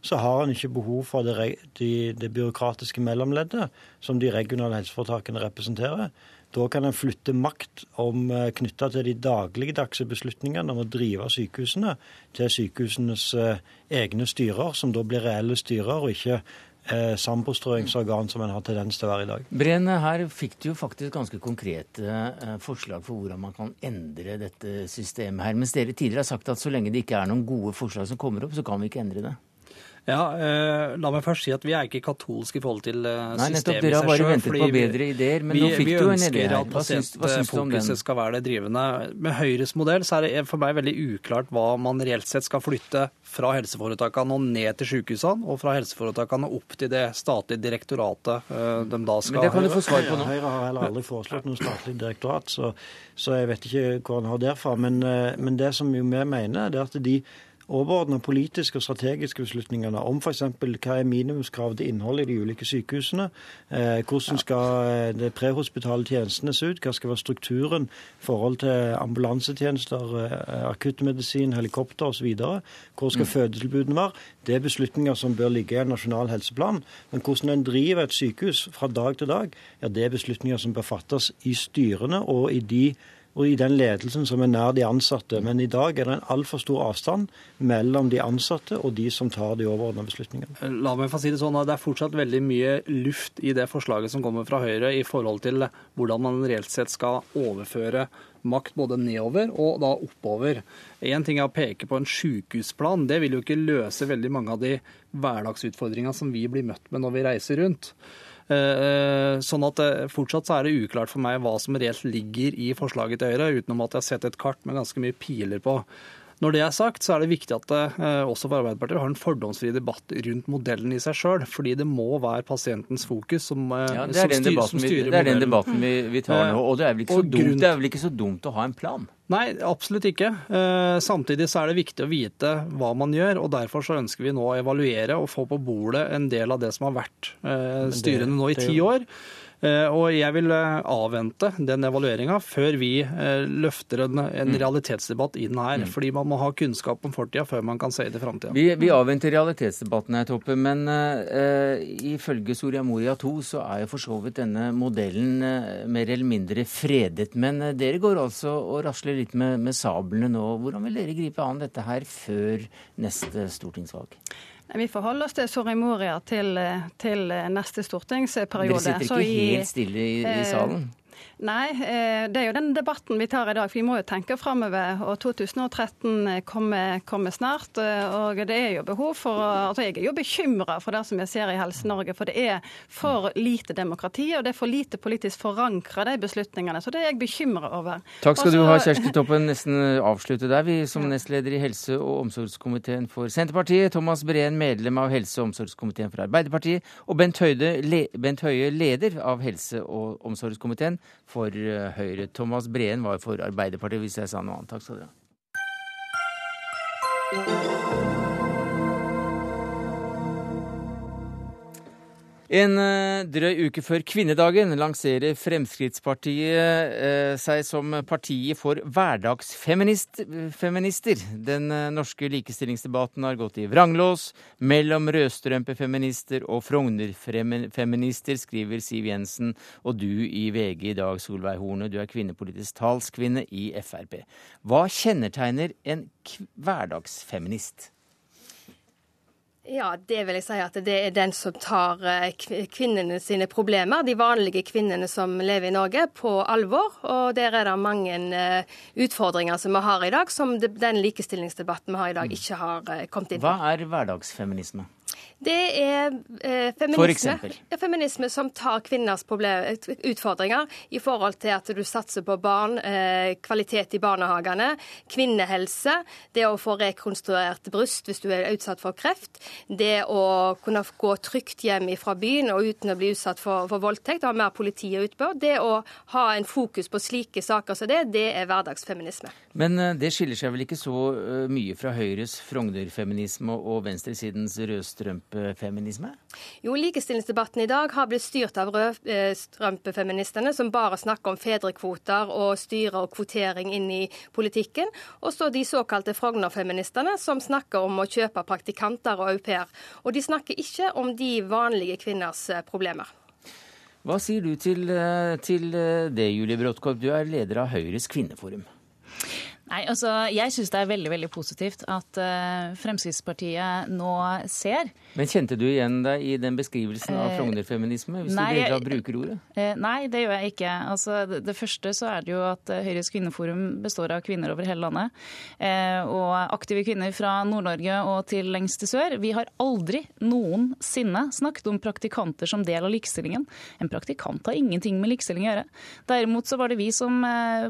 så har han ikke behov for det, det, det byråkratiske mellomleddet som de regionale helseforetakene representerer. Da kan en flytte makt eh, knytta til de dagligdagse beslutningene om å drive sykehusene, til sykehusenes eh, egne styrer, som da blir reelle styrer, og ikke eh, sambostrøingsorgan som en har tendens til å være i dag. Brenn, her fikk du jo faktisk ganske konkrete eh, forslag for hvordan man kan endre dette systemet her. Mens dere tidligere har sagt at så lenge det ikke er noen gode forslag som kommer opp, så kan vi ikke endre det. Ja, eh, La meg først si at vi er ikke katolske i forhold til systemet Nei, systemet i seg sjøl. Dere har bare ventet på bedre ideer, men vi, nå fikk du en idé her. Hva syns, hva syns du om den? skal være det drivende. Med Høyres modell så er det for meg veldig uklart hva man reelt sett skal flytte fra helseforetakene og ned til sykehusene, og fra helseforetakene opp til det statlige direktoratet eh, de da skal Men det kan du få svar på nå. Høyre har heller aldri foreslått noe statlig direktorat, så, så jeg vet ikke hvor han har derfra. Men, eh, men det som vi mener, er at de overordna politiske og strategiske beslutningene om f.eks. hva er minimumskrav til innhold i de ulike sykehusene, eh, hvordan skal de prehospitale tjenestene se ut, hva skal være strukturen i forhold til ambulansetjenester, eh, akuttmedisin, helikopter osv., hvor skal mm. fødetilbudene være, det er beslutninger som bør ligge i en nasjonal helseplan. Men hvordan en driver et sykehus fra dag til dag, ja, det er beslutninger som bør fattes i styrene og i de og i den ledelsen som er nær de ansatte. Men i dag er det en altfor stor avstand mellom de ansatte og de som tar de overordnede beslutningene. La meg få si Det sånn at det er fortsatt veldig mye luft i det forslaget som kommer fra Høyre i forhold til hvordan man reelt sett skal overføre makt både nedover og da oppover. Én ting er å peke på en sykehusplan. Det vil jo ikke løse veldig mange av de hverdagsutfordringene som vi blir møtt med når vi reiser rundt. Eh, eh, sånn at eh, Fortsatt så er det uklart for meg hva som reelt ligger i forslaget til Høyre, utenom at jeg har sett et kart med ganske mye piler på. Når det er sagt, så er det viktig at det også for Arbeiderpartiet har en fordomsfri debatt rundt modellen i seg sjøl. Fordi det må være pasientens fokus som, ja, det er den styr, som styrer modellen. Det er den debatten vi, vi tar nå. Og det er, så dumt, det er vel ikke så dumt å ha en plan? Nei, absolutt ikke. Eh, samtidig så er det viktig å vite hva man gjør. og Derfor så ønsker vi nå å evaluere og få på bordet en del av det som har vært eh, styrende nå i ti år. Eh, og jeg vil eh, avvente den evalueringa før vi eh, løfter en, en, mm. realitetsdebatt inn her. Mm. Fordi man må ha kunnskap om fortida før man kan se det i framtida. Vi, vi, avventer realitetsdebatten her, Toppe. Men uh, ifølge Soria Moria II så er jo for så vidt denne modellen uh, mer eller mindre fredet. Men uh, dere går altså og rasler litt med, med sablene nå. Hvordan vil dere gripe an dette her før neste stortingsvalg? Vi forholder oss til Soria Moria til, til neste stortingsperiode. Dere sitter ikke helt stille i, i salen? Nei, eh, det er jo den debatten vi tar i dag. For vi må jo tenke framover. Og 2013 kommer, kommer, snart. Eh, og det er jo behov for altså Jeg er jo bekymra for det som jeg ser i Helse-Norge. For det er for lite demokrati, og det er for lite politisk forankra, de beslutningene. Så det er jeg bekymra over. Takk skal Også, du ha, Kjersti Toppen. Nesten avslutte der, vi som nestleder i helse- og omsorgskomiteen for Senterpartiet. Thomas Breen, medlem av helse- og omsorgskomiteen for Arbeiderpartiet. Og Bent Høie, Bent Høie leder av helse- og omsorgskomiteen for eh, Høyre. Thomas Breen var for Arbeiderpartiet, hvis jeg sa noe annet. Takk skal dere ha. En eh, drøy uke før kvinnedagen lanserer Fremskrittspartiet eh, seg som partiet for hverdagsfeminister. Den eh, norske likestillingsdebatten har gått i vranglås mellom rødstrømpefeminister og Frogner-feminister, skriver Siv Jensen og du i VG i dag, Solveig Horne. Du er kvinnepolitisk talskvinne i Frp. Hva kjennetegner en hverdagsfeminist? Ja, det vil jeg si at det er den som tar eh, kvinnene sine problemer, de vanlige kvinnene som lever i Norge, på alvor. Og der er det mange eh, utfordringer som vi har i dag, som den likestillingsdebatten vi har i dag, mm. ikke har eh, kommet inn på. Hva er hverdagsfeminisme? Det er eh, feminisme, ja, feminisme, som tar kvinners problem, utfordringer i forhold til at du satser på barn, eh, kvalitet i barnehagene, kvinnehelse, det å få rekonstruert bryst hvis du er utsatt for kreft, det å kunne gå trygt hjem fra byen og uten å bli utsatt for, for voldtekt, ha mer politi utpå, det å ha en fokus på slike saker som det, det er hverdagsfeminisme. Men eh, det skiller seg vel ikke så eh, mye fra Høyres Frogner-feminisme og venstresidens rødstrømpe rødstrømpefeminisme? Jo, likestillingsdebatten i dag har blitt styrt av rødstrømpefeministene, som bare snakker om fedrekvoter og styre og kvotering inn i politikken. Og så de såkalte Frogner-feministene, som snakker om å kjøpe praktikanter og au pair. Og de snakker ikke om de vanlige kvinners eh, problemer. Hva sier du til, eh, til eh, det, Julie Bråttkorp? Du er leder av Høyres kvinneforum. Nei, altså, Jeg syns det er veldig veldig positivt at uh, Fremskrittspartiet nå ser. Men Kjente du igjen deg i den beskrivelsen av frognerfeminisme, Frogner-feminisme, hvis nei, du bruker ordet? Uh, nei, det gjør jeg ikke. Altså, det, første så er det jo at Høyres kvinneforum består av kvinner over hele landet. Og aktive kvinner fra Nord-Norge og til lengst til sør. Vi har aldri noensinne snakket om praktikanter som del av likestillingen. En praktikant har ingenting med likestilling å gjøre. Derimot så var det vi som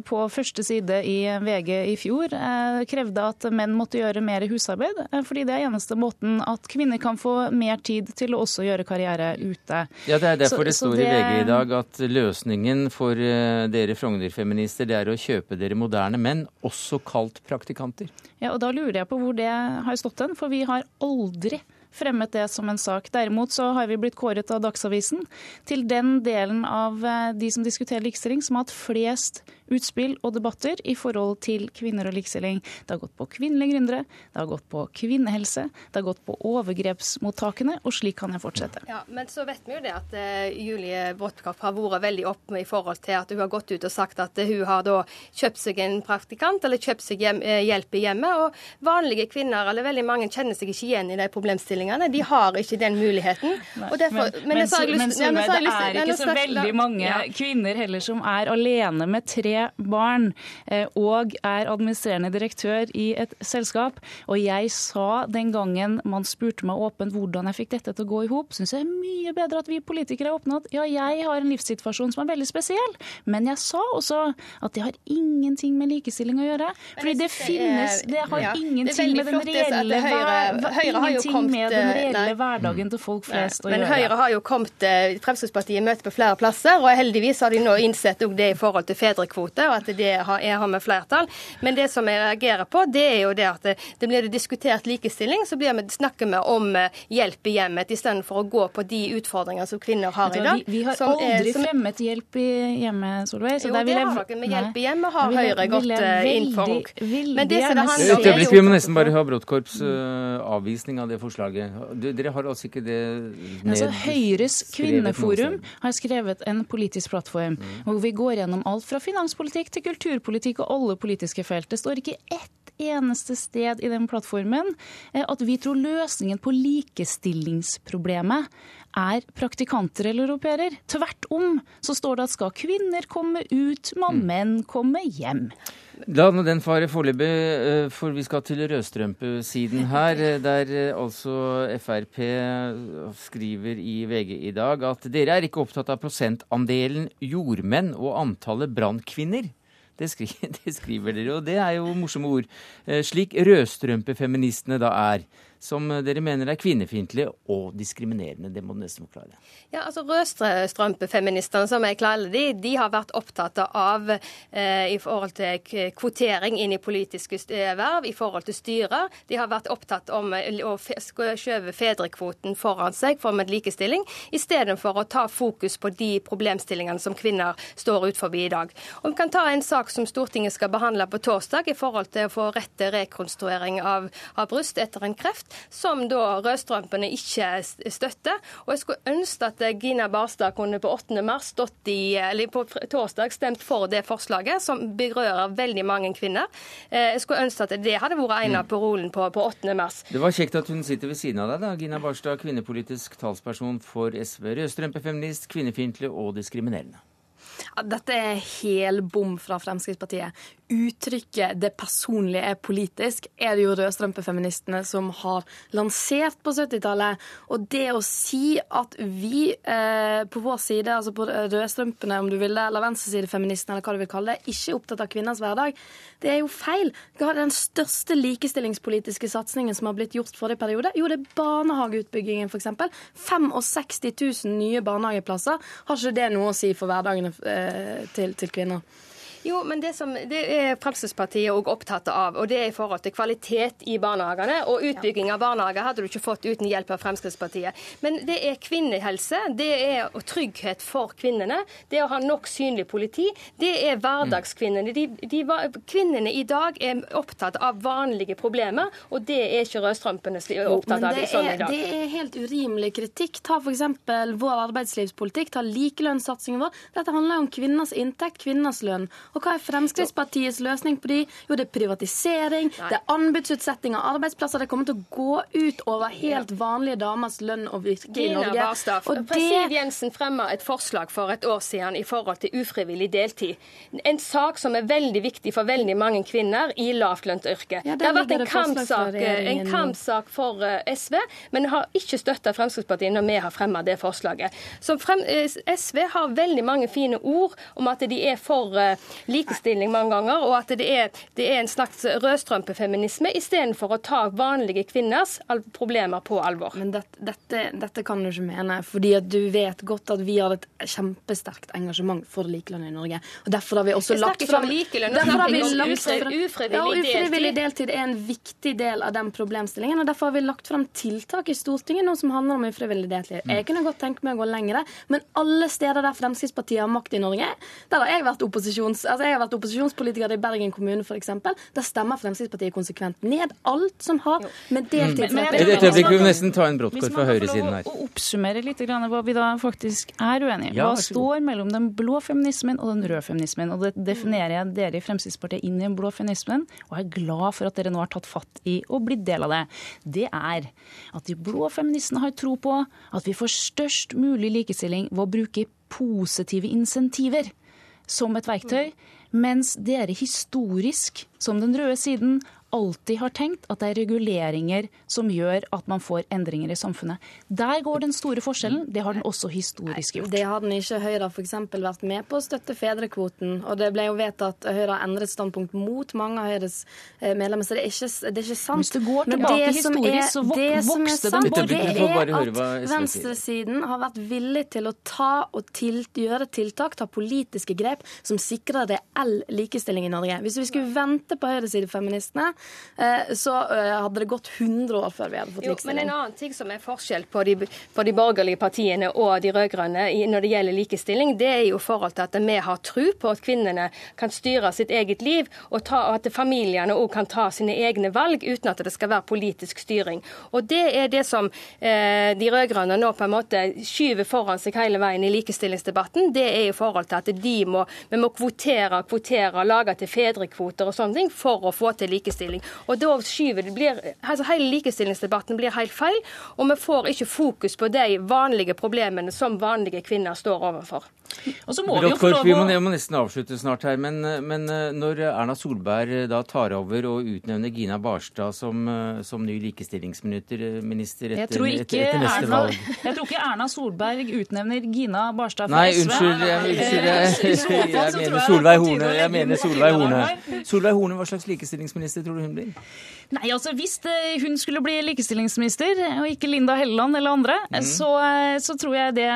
på første side i VG i fjor eh, krevde at menn måtte gjøre mer husarbeid, eh, fordi det er eneste måten at kvinner kan få mer tid til å også gjøre karriere ute. Ja, Det er derfor så, det står det... i VG i dag at løsningen for eh, dere Frogner-feminister det er å kjøpe dere moderne menn, også kalt praktikanter. Ja, og Da lurer jeg på hvor det har stått hen, for vi har aldri fremmet det som en sak. Derimot så har vi blitt kåret av Dagsavisen til den delen av de som diskuterer likestilling som har hatt flest utspill og debatter i forhold til kvinner og likestilling. Det har gått på kvinnelige gründere, det har gått på kvinnehelse, det har gått på overgrepsmottakene, og slik kan jeg fortsette. Ja, Men så vet vi jo det at uh, Julie Brodtkorp har vært veldig opp i forhold til at hun har gått ut og sagt at hun har da kjøpt seg en praktikant eller kjøpt seg hjem, uh, hjelp i hjemmet. Og vanlige kvinner, eller veldig mange, kjenner seg ikke igjen i de problemstillingene. De har ikke den muligheten. Nei, derfor, men, men, men, men, men, men, det er ikke så veldig mange kvinner heller som er alene med tre barn eh, og er administrerende direktør i et selskap. Og jeg sa den gangen man spurte meg åpent hvordan jeg fikk dette til å gå i hop, syns jeg er mye bedre at vi politikere er at ja, jeg har en livssituasjon som er veldig spesiell, men jeg sa også at det har ingenting med likestilling å gjøre. Fordi det finnes Det har ja, ingenting med den reelle, Høyre, Høyre ingenting kommet, med den eh, reelle hverdagen til folk flest nei, å gjøre. Men Høyre har jo kommet eh, Fremskrittspartiet møter på flere plasser, og heldigvis har de nå innsett det i forhold til fedrekvote kvote, og at det har, jeg har med flertall. Men det som jeg reagerer på, det er jo det at det, det blir det diskutert likestilling, så blir vi, snakker vi om eh, hjelp i hjemmet istedenfor å gå på de utfordringene som kvinner har i dag. Vi, vi har aldri er, fremmet hjelp i hjemmet, Solveig. jo, det har dere. Med hjelp i hjemmet har Høyre gått eh, inn for. Men det som det handler om Et øyeblikk, vi må nesten bare ha Bråttkorps uh, avvisning av det forslaget. Dere har altså ikke det ned... Altså, Høyres kvinneforum har skrevet en politisk plattform mm. hvor vi går gjennom alt fra finans finanspolitikk til kulturpolitikk og alle politiske felt. Det står ikke ett eneste sted i den plattformen eh, at vi tror løsningen på likestillingsproblemet er praktikanter eller au pairer. Tvert om så står det at skal kvinner komme ut, må mm. menn komme hjem. La nå den fare foreløpig, eh, for vi skal til rødstrømpesiden her. Eh, der altså Frp skriver i VG i dag at dere er ikke opptatt av prosentandelen jordmenn og antallet brannkvinner. Det skriver, det skriver, dere, og det er jo morsomme ord. Eh, slik rødstrømpefeministene da er som dere mener er kvinnefiendtlig og diskriminerende. Det må du nesten forklare. Ja, altså Rødstrømpefeministene, som jeg kaller de, de har vært opptatt av eh, i forhold til kvotering inn i politiske verv, i forhold til styrer. De har vært opptatt om å skjøve fedrekvoten foran seg for med likestilling, istedenfor å ta fokus på de problemstillingene som kvinner står ut forbi i dag. Og Vi kan ta en sak som Stortinget skal behandle på torsdag, i forhold til å få rett til rekonstruering av, av bryst etter en kreft som da rødstrømpene ikke støtter. Og jeg skulle ønske at Gina Barstad kunne på 8. mars stått i, eller på torsdag stemt for det forslaget, som berører veldig mange kvinner. Eh, jeg skulle ønske at det hadde vært en av parolene parolen på, på 8. mars. Det var kjekt at hun sitter ved siden av deg, da. Gina Barstad, kvinnepolitisk talsperson for SV. Rødstrømpefeminist, kvinnefiendtlig og diskriminerende. Ja, dette er hel bom fra Fremskrittspartiet uttrykket 'det personlige er politisk' er det jo rødstrømpefeministene som har lansert på 70-tallet. Og det å si at vi eh, på vår side, altså på rødstrømpene om du vil det, eller venstresidefeministene, eller hva du vil kalle det, ikke er opptatt av kvinners hverdag, det er jo feil. Hva er den største likestillingspolitiske satsingen som har blitt gjort forrige periode. Jo, det er barnehageutbyggingen, f.eks. 65 000 nye barnehageplasser. Har ikke det noe å si for hverdagene eh, til, til kvinner? Jo, men det, som, det er Fremskrittspartiet òg opptatt av, og det er i forhold til kvalitet i barnehagene. Og utbygging av barnehager hadde du ikke fått uten hjelp av Fremskrittspartiet. Men det er kvinnehelse, det er trygghet for kvinnene, det å ha nok synlig politi, det er hverdagskvinnene. De, de, kvinnene i dag er opptatt av vanlige problemer, og det er ikke rødstrømpene opptatt av sånn i dag. Det er helt urimelig kritikk. Ta f.eks. vår arbeidslivspolitikk, ta likelønnssatsingen vår. Dette handler om kvinners inntekt, kvinners lønn. Og Og hva er Fremskrittspartiets løsning på de? Jo, det er privatisering, Nei. det er anbudsutsetting av arbeidsplasser. Det kommer til å gå ut over helt vanlige damers lønn og virke i Norge. Barstad, og det... Siv Jensen fremma et forslag for et år siden i forhold til ufrivillig deltid. En sak som er veldig viktig for veldig mange kvinner i lavtlønnsyrket. Ja, det, det har vært en kampsak, en kampsak for eh, SV, men har ikke støtta Fremskrittspartiet når vi har fremma det forslaget. Frem, eh, SV har veldig mange fine ord om at de er for likestilling mange ganger, og at det er, det er en slags rødstrømpefeminisme, istedenfor å ta vanlige kvinners problemer på alvor. Men dette, dette, dette kan du ikke mene, fordi at du vet godt at vi har et kjempesterkt engasjement for likelønn i Norge. og Derfor har vi også lagt fram Ufrivillig deltid er en viktig del av den problemstillingen. og Derfor har vi lagt fram tiltak i Stortinget nå som handler om ufrivillig deltid. Jeg kunne godt tenke meg å gå lengre, men alle steder der Fremskrittspartiet har makt i Norge, der har jeg vært, opposisjons, altså jeg har vært opposisjonspolitiker i Bergen kommune f.eks., der stemmer Fremskrittspartiet konsekvent ned alt som har med deltidsrettigheter I Et øyeblikk, vi må nesten ta en bråttkorp fra høyresiden her. Å oppsummere litt hva vi da faktisk er uenige i. Hva står mellom den blå feminismen og den røde feminismen? Og det definerer jeg dere i Fremskrittspartiet inn i den blå feminismen, og er glad for at dere nå har tatt fatt i og blitt del av det. Det er at de blå feministene har tro på at vi får størst mulig likestilling ved å bruke positive insentiver som et verktøy, mens dere historisk, som den røde siden, alltid har tenkt at det er reguleringer som gjør at man får endringer i samfunnet. Der går den store forskjellen. Det har den også historisk gjort. Det har den ikke. Høyre har f.eks. vært med på å støtte fedrekvoten. Og det ble jo vedtatt Høyre har endret standpunkt mot mange av Høyres eh, medlemmer. Så det er ikke, det er ikke sant. Hvis du går tilbake historisk, så vokste den. Det er at venstresiden har vært villig til å ta og til, gjøre tiltak, ta politiske grep, som sikrer reell likestilling i Norge. Hvis vi skulle vente på høyresidefeministene, så eh, hadde det gått 100 år før vi hadde fått likestilling. Men en annen ting som er forskjell på de, på de borgerlige partiene og de rød-grønne når det gjelder likestilling, det er jo forhold til at vi har tro på at kvinnene kan styre sitt eget liv, og, ta, og at familiene òg kan ta sine egne valg uten at det skal være politisk styring. Og Det er det som eh, de rød-grønne nå på en måte skyver foran seg hele veien i likestillingsdebatten. Det er i forhold til at de må, vi må kvotere, kvotere, lage til fedrekvoter og sånne ting for å få til likestilling likestilling. Og da skyver det blir, altså Hele likestillingsdebatten blir helt feil, og vi får ikke fokus på de vanlige problemene som vanlige kvinner står overfor. Og så må vi jo få lov å... Vi må, må nesten avslutte snart her, men, men, eh, når Erna Solberg eh, da tar over og utnevner Gina Barstad som, eh, som ny likestillingsminister etter, etter, etter neste Erna, valg Jeg tror ikke Erna Solberg utnevner Gina Barstad fra Nei, SV. Unnskyld, jeg, unnskyld, jeg, jeg, jeg mener Solveig Horne. Jeg mener Solveig Horne. Solveig Horne, hva slags likestillingsminister tror du hun blir? Nei, altså Hvis hun skulle bli likestillingsminister, og ikke Linda Helleland eller andre, mm. så, så, tror jeg det,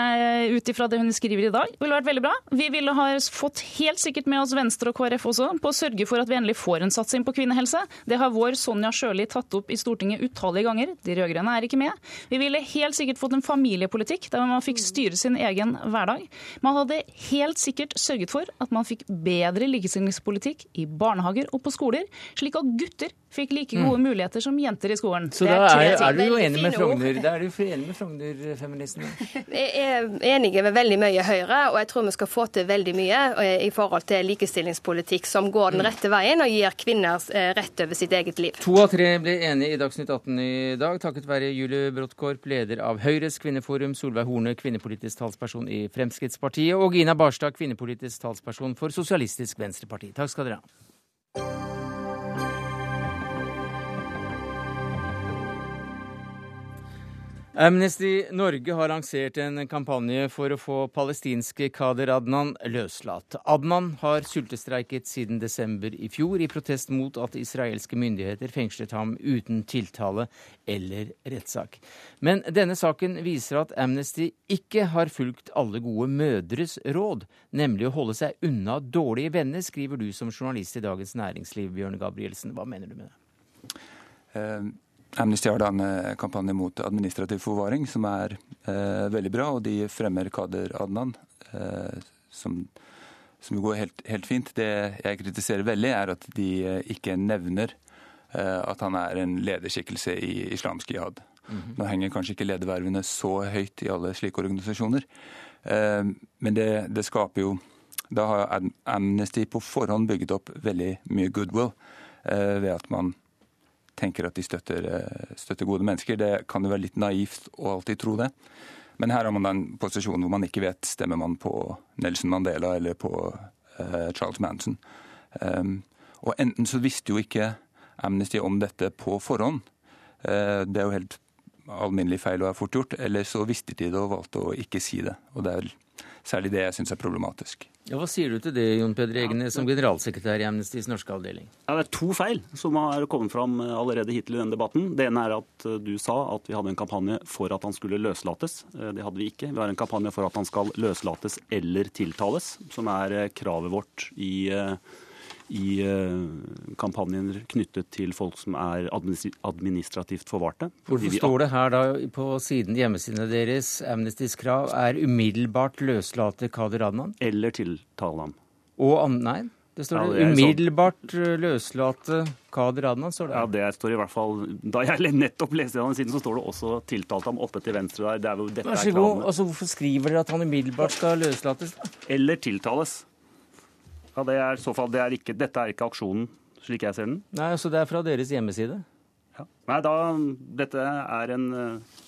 ut ifra det hun skriver i dag, ville vært veldig bra. Vi ville ha fått helt sikkert med oss Venstre og KrF også på å sørge for at vi endelig får en satsing på kvinnehelse. Det har vår Sonja Sjøli tatt opp i Stortinget utallige ganger. De rød-grønne er ikke med. Vi ville helt sikkert fått en familiepolitikk der man fikk styre sin egen hverdag. Man hadde helt sikkert sørget for at man fikk bedre likestillingspolitikk i barnehager og på skoler, slik at gutter fikk like gode mm. muligheter som jenter i skolen. Så da er, er, du jo enig med Frogner, da er du enig med Frogner-feministene? Jeg er enig med veldig mye Høyre, og jeg tror vi skal få til veldig mye eh, i forhold til likestillingspolitikk som går den mm. rette veien og gir kvinner eh, rett over sitt eget liv. To av tre ble enige i Dagsnytt 18 i dag, takket være Julie Bråttkorp, leder av Høyres kvinneforum, Solveig Horne, kvinnepolitisk talsperson i Fremskrittspartiet, og Gina Barstad, kvinnepolitisk talsperson for Sosialistisk Venstreparti. Takk skal dere ha. Amnesty Norge har lansert en kampanje for å få palestinske Kader Adnan løslatt. Adnan har sultestreiket siden desember i fjor i protest mot at israelske myndigheter fengslet ham uten tiltale eller rettssak. Men denne saken viser at Amnesty ikke har fulgt alle gode mødres råd, nemlig å holde seg unna dårlige venner, skriver du som journalist i Dagens Næringsliv, Bjørn Gabrielsen. Hva mener du med det? Uh Amnesty har da en eh, kampanje mot administrativ forvaring som er eh, veldig bra, og de fremmer Kader Adnan, eh, som, som, går helt, helt, fint. Det jeg kritiserer veldig, er at de eh, ikke nevner eh, at han er en lederskikkelse i islamsk jihad. Mm -hmm. Nå henger kanskje ikke ledervervene så høyt i alle slike organisasjoner, eh, men det, det skaper jo Da har Amnesty på forhånd bygget opp veldig mye goodwill ved at man tenker at de støtter, støtter, gode mennesker. Det kan jo være litt naivt å alltid tro det. Men her har man den posisjonen hvor man ikke vet stemmer man på Nelson Mandela eller på uh, Charles Manson. Um, og enten så visste jo ikke Amnesty om dette på forhånd. Uh, det er jo helt alminnelig feil og er fort gjort. Eller så visste de det og valgte å ikke si det. Og det er særlig det jeg syns er problematisk. Ja, Hva sier du til det, Jon Peder Egenes, som generalsekretær i Amnestys norske avdeling? Ja, Det er to feil som har kommet fram eh, allerede hittil i denne debatten. Det ene er at eh, du sa at vi hadde en kampanje for at han skulle løslates. Eh, det hadde vi ikke. Vi har en kampanje for at han skal løslates eller tiltales, som er kravet vårt i i kampanjer kampanjen knyttet til folk som er administrativt forvarte. Hvorfor står det her da på siden hjemmesidene deres Amnestys krav er umiddelbart løslate Kader Adnan? Eller tiltale ham. Og nei, det står ja, det umiddelbart løslate Kader Adnan, står det. Ja, det står i hvert fall Da jeg nettopp leste den siden, så står det også tiltalt ham oppe til venstre der. Det er jo, dette Vær så god. Altså, hvorfor skriver dere at han umiddelbart skal løslates? Eller tiltales. Ja, det er, så fall, det er ikke, Dette er ikke aksjonen, slik jeg ser den. Nei, Så det er fra deres hjemmeside? Ja. Nei, da, dette er en eh,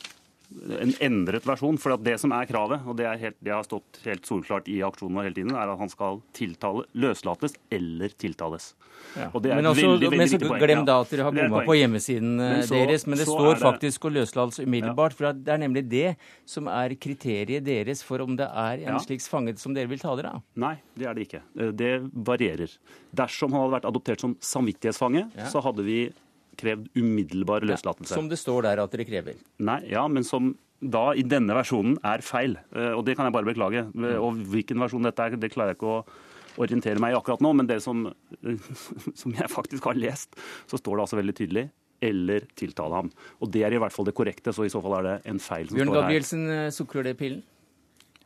en endret versjon. For det som er kravet, og det, helt, det, har stått helt solklart i aksjonen hele tiden, er at han skal tiltale, løslates eller tiltales. Ja. Og det er men også, veldig, veldig men så glem da at dere har bomma på hjemmesiden men så, deres. Men det står det, faktisk å løslates umiddelbart. Ja. For det er nemlig det som er kriteriet deres for om det er en ja. slik fanget som dere vil ta dere av. Nei, det er det ikke. Eh, det varierer. Dersom han hadde vært adoptert som samvittighetsfange, så hadde vi krevd umiddelbar løslatelse. Ja, som det står der at dere krever? Nei, ja, men som da i denne versjonen er feil. Eh, og det kan jeg bare beklage. Eh, og hvilken versjon dette er, det klarer jeg ikke å orientere meg i akkurat nå. Men det som, som jeg faktisk har lest, så står det altså veldig tydelig eller tiltale ham. Og det er i hvert fall det korrekte, så i så fall er det en feil som Bjørn står her. Bjørn Gabrielsen, sukker sukrer det pillen?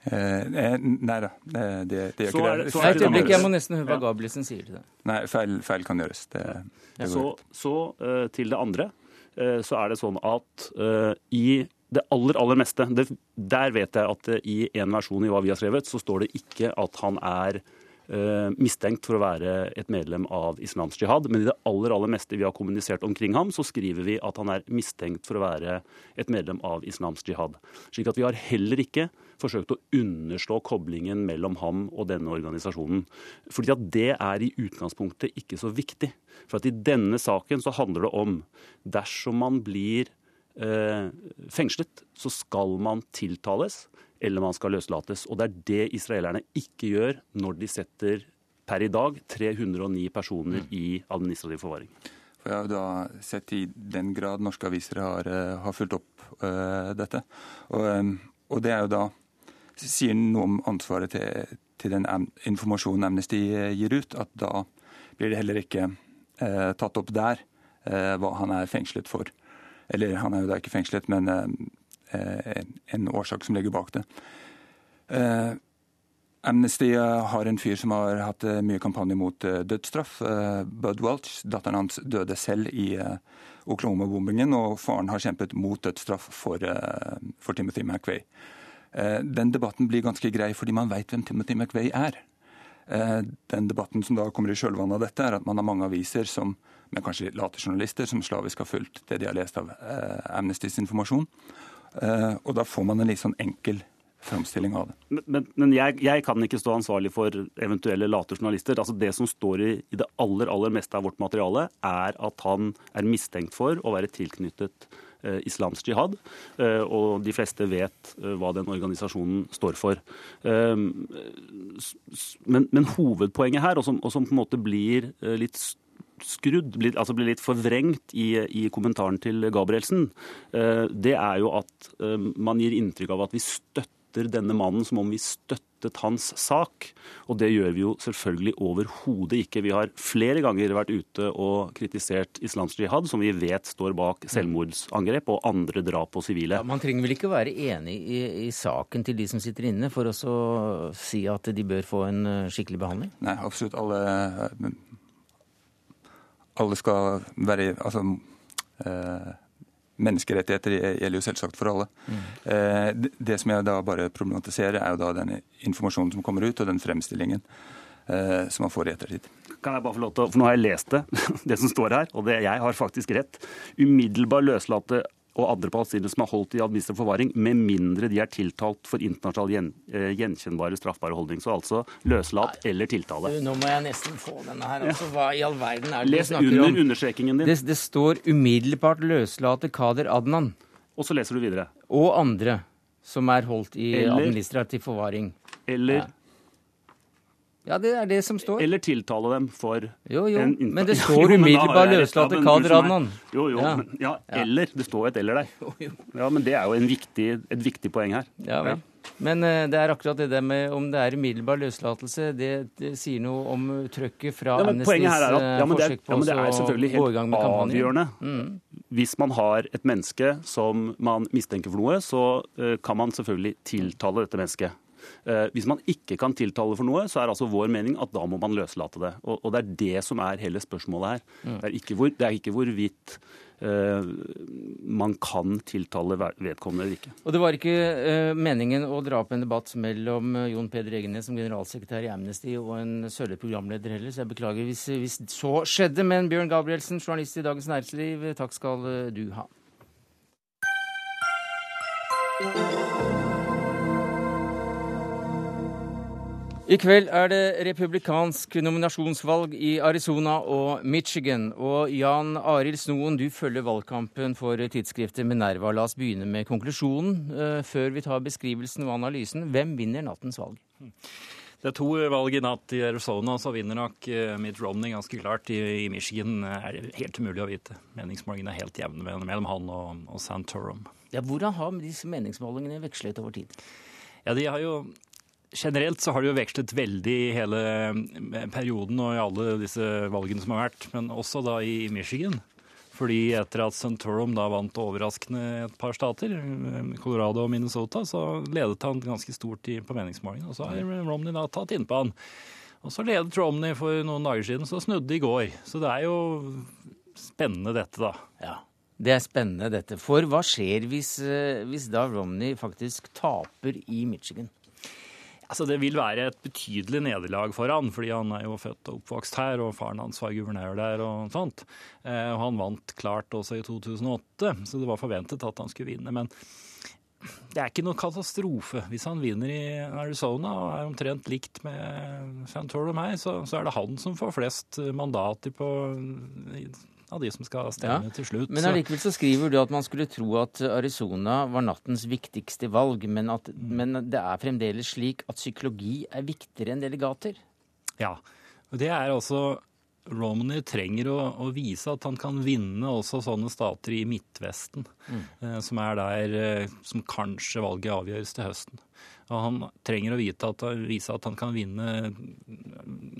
Eh, nei da, det, det, det gjør ikke det. Så et øyeblikk, Jeg må nesten høre hva Gabrielsen sier til det. Nei, feil, feil kan gjøres. Det, det så, så uh, til det andre, uh, så er det sånn at uh, i det aller, aller meste Der vet jeg at i en versjon i hva vi har skrevet, så står det ikke at han er Eh, mistenkt for å være et medlem av islamsk jihad. Men i det aller aller meste vi har kommunisert omkring ham, så skriver vi at han er mistenkt for å være et medlem av islamsk jihad. Slik at vi har heller ikke forsøkt å underslå koblingen mellom ham og denne organisasjonen. Fordi at det er i utgangspunktet ikke så viktig. For at i denne saken så handler det om dersom man blir eh, fengslet, så skal man tiltales eller man skal løslates. Og det er det israelerne ikke gjør når de setter per i dag 309 personer mm. i administrativ forvaring. For Jeg har da sett i den grad norske aviser har, eh, har fulgt opp uh, dette. Og, um, og, det er jo da sier noe om ansvaret til, til den informasjonen Amnesty gir ut. At da blir det heller ikke uh, tatt opp der uh, hva han er fengslet for. Eller han er jo da ikke fengslet, men en årsak som ligger bak det. Eh, Amnesty eh, har en fyr som har hatt mye kampanje mot dødsstraff. Bud Welch, datteren hans, døde selv i Oklahoma-bombingen, og faren har kjempet mot dødsstraff for, for Timothy McVeigh. Den debatten blir ganske grei fordi man veit hvem Timothy McVeigh er. Den debatten som da kommer i kjølvannet av dette, er at man har mange aviser som, men kanskje late journalister som slavisk har fulgt det de har lest av Amnestys informasjon. Eh, og da får man en litt sånn enkel framstilling av det. Men, men, jeg, jeg, kan ikke stå ansvarlig for eventuelle late journalister. Altså Det som står i, i, det aller aller meste av vårt materiale, er at han er mistenkt for å være tilknyttet eh, islamsk jihad. Eh, og de fleste vet eh, hva den organisasjonen står for. Men, men, hovedpoenget her, og som, og som, på en måte blir litt litt skrudd, altså blir litt forvrengt i, i kommentaren til Gabrielsen, eh, det er jo at eh, man gir inntrykk av at vi støtter denne mannen som om vi støttet hans sak. Og det gjør vi jo selvfølgelig overhodet ikke. Vi har flere ganger vært ute og kritisert islamsk jihad, som vi vet står bak selvmordsangrep og andre drap på sivile. Ja, man trenger vel ikke være enig i, i, saken til de som sitter inne, for å si at de bør få en eh, skikkelig behandling? Nei, absolutt. Alle alle skal være Altså eh, menneskerettigheter gjelder jo selvsagt for alle. Mm. Eh, det som jeg da bare problematiserer, er jo da den informasjonen som kommer ut, og den fremstillingen eh, som man får i ettertid. Kan jeg bare få lov til, for Nå har jeg lest det, det som står her, og det, jeg har faktisk rett. Umiddelbar løslate og andre palestinere som er holdt i administrativ forvaring, med mindre de er tiltalt for internasjonalt gjen, uh, gjenkjennbare straffbare holdning. Så altså løslatt eller tiltale. Nå må jeg nesten få denne her. Altså, hva i all verden er det Les du snakker under om? understrekingen din. Det, det står umiddelbart løslate Kader Adnan. Og så leser du videre. Og andre som er holdt i eller, administrativ forvaring. Eller ja. Ja, det er det som står. Eller tiltale dem for Jo, jo, en men det står umiddelbar løslate Kader Adnan. Jo, jo, ja. Men, ja, eller. Det står et eller der. Ja, Men det er jo viktig, et viktig poeng her. Ja vel. Men uh, det er akkurat det der med om det er umiddelbar løslatelse, det, det sier noe om trøkket fra ja, Amnestys at, ja, forsøk på ja, å gå i gang med kampanjen. Mm. Hvis man har et menneske som man mistenker for noe, så uh, kan man selvfølgelig tiltale dette mennesket. Eh, hvis man ikke kan tiltale for noe, så er altså vår mening at da må man løslate det. Og, det er det som er hele spørsmålet her. Det, er ikke hvor, det er ikke hvorvidt Uh, man kan tiltale vedkommende eller ikke. Og Det var ikke uh, meningen å dra opp en debatt mellom Jon Peder Egenes som generalsekretær i Amnesty og en sørlig programleder heller, så jeg beklager hvis, hvis, så skjedde. Men Bjørn Gabrielsen, journalist i Dagens Næringsliv, takk skal du ha. I kveld er det republikansk nominasjonsvalg i Arizona og Michigan. Og Jan Arild Snoen, du følger valgkampen for tidsskriftet Minerva. La oss begynne med konklusjonen uh, før vi tar beskrivelsen og analysen. Hvem vinner nattens valg? Det er to valg i natt i Arizona, så vinner nok uh, Mitt Romney ganske klart. I, I, Michigan er det helt umulig å vite. Meningsmålingene er helt jevne mellom han og, og Santorum. Ja, hvordan har disse meningsmålingene vekslet over tid? Ja, de har jo Generelt så har det jo vekslet veldig i hele eh, perioden og i alle disse valgene som har vært, men også da i Michigan. Fordi etter at Santorum da vant overraskende et par stater, eh, Colorado og Minnesota, så ledet han ganske stort på meningsmålingene. Og så har Romney da tatt innpå han. Og så ledet Romney for noen dager siden, så snudde i går. Så det er jo spennende dette, da. Ja. Det er spennende dette. For hva skjer hvis, eh, hvis da Romney faktisk taper i Michigan? Altså, Det vil være et betydelig nederlag for han, fordi han er jo født og oppvokst her, og faren hans var guvernør der og sånt. Eh, og han vant klart også i 2008, så det var forventet at han skulle vinne. Men det er ikke noe katastrofe. Hvis han vinner i Arizona og er omtrent likt med Santor og meg, så, så er det han som får flest mandater på av de som skal stemme ja. til slutt. Men allikevel så skriver du at man skulle tro at Arizona var nattens viktigste valg, men, at, mm. men det er fremdeles slik at psykologi er viktigere enn delegater? Ja. og Det er altså Romney trenger å, å, vise at han kan vinne også sånne stater i Midtvesten, mm. eh, som er der eh, som kanskje valget avgjøres til høsten. Og han trenger å at, vise at han kan vinne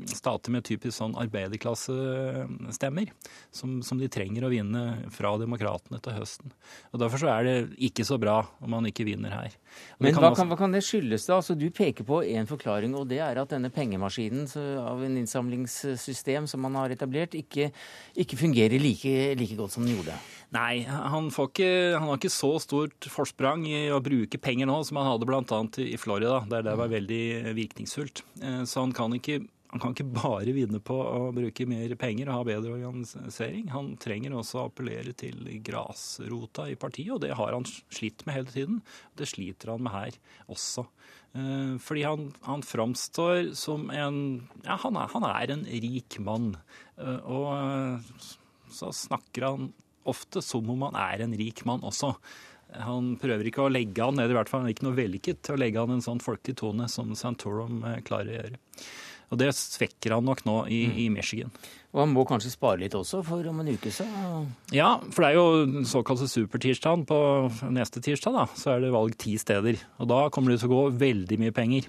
stater med typisk sånn arbeiderklassestemmer, som, som, de trenger å vinne fra demokratene til høsten. Og Derfor så er det ikke så bra om han ikke vinner her. Men hva kan, hva kan, det skyldes, da? Altså, du peker på én forklaring, og det er at denne pengemaskinen av en innsamlingssystem som man har etablert, ikke, ikke fungerer like, like godt som den gjorde. Nei, han, ikke, han, har ikke så stort forsprang i å bruke penger nå som han hadde bl.a. i Florida, der det var veldig virkningsfullt. Eh, så han kan, ikke, han kan ikke bare vinne på å bruke mer penger og ha bedre organisering. Han trenger også å appellere til grasrota i partiet, og det har han slitt med hele tiden. Det sliter han med her også. Eh, fordi han, han framstår som en Ja, han er, han er en rik mann. Eh, og så snakker han ofte som om han er en rik mann også. Han prøver ikke å legge an, eller i hvert fall ikke noe vellykket å legge an en sånn folkelig tone som Santorum eh, klarer å gjøre. Og det svekker han nok nå i, mm. i, Michigan. Og han må kanskje spare litt også, for om en uke så Ja, for det er jo den såkalte supertirsdagen. På neste tirsdag da, så er det valg ti steder. Og da kommer det til å gå veldig mye penger.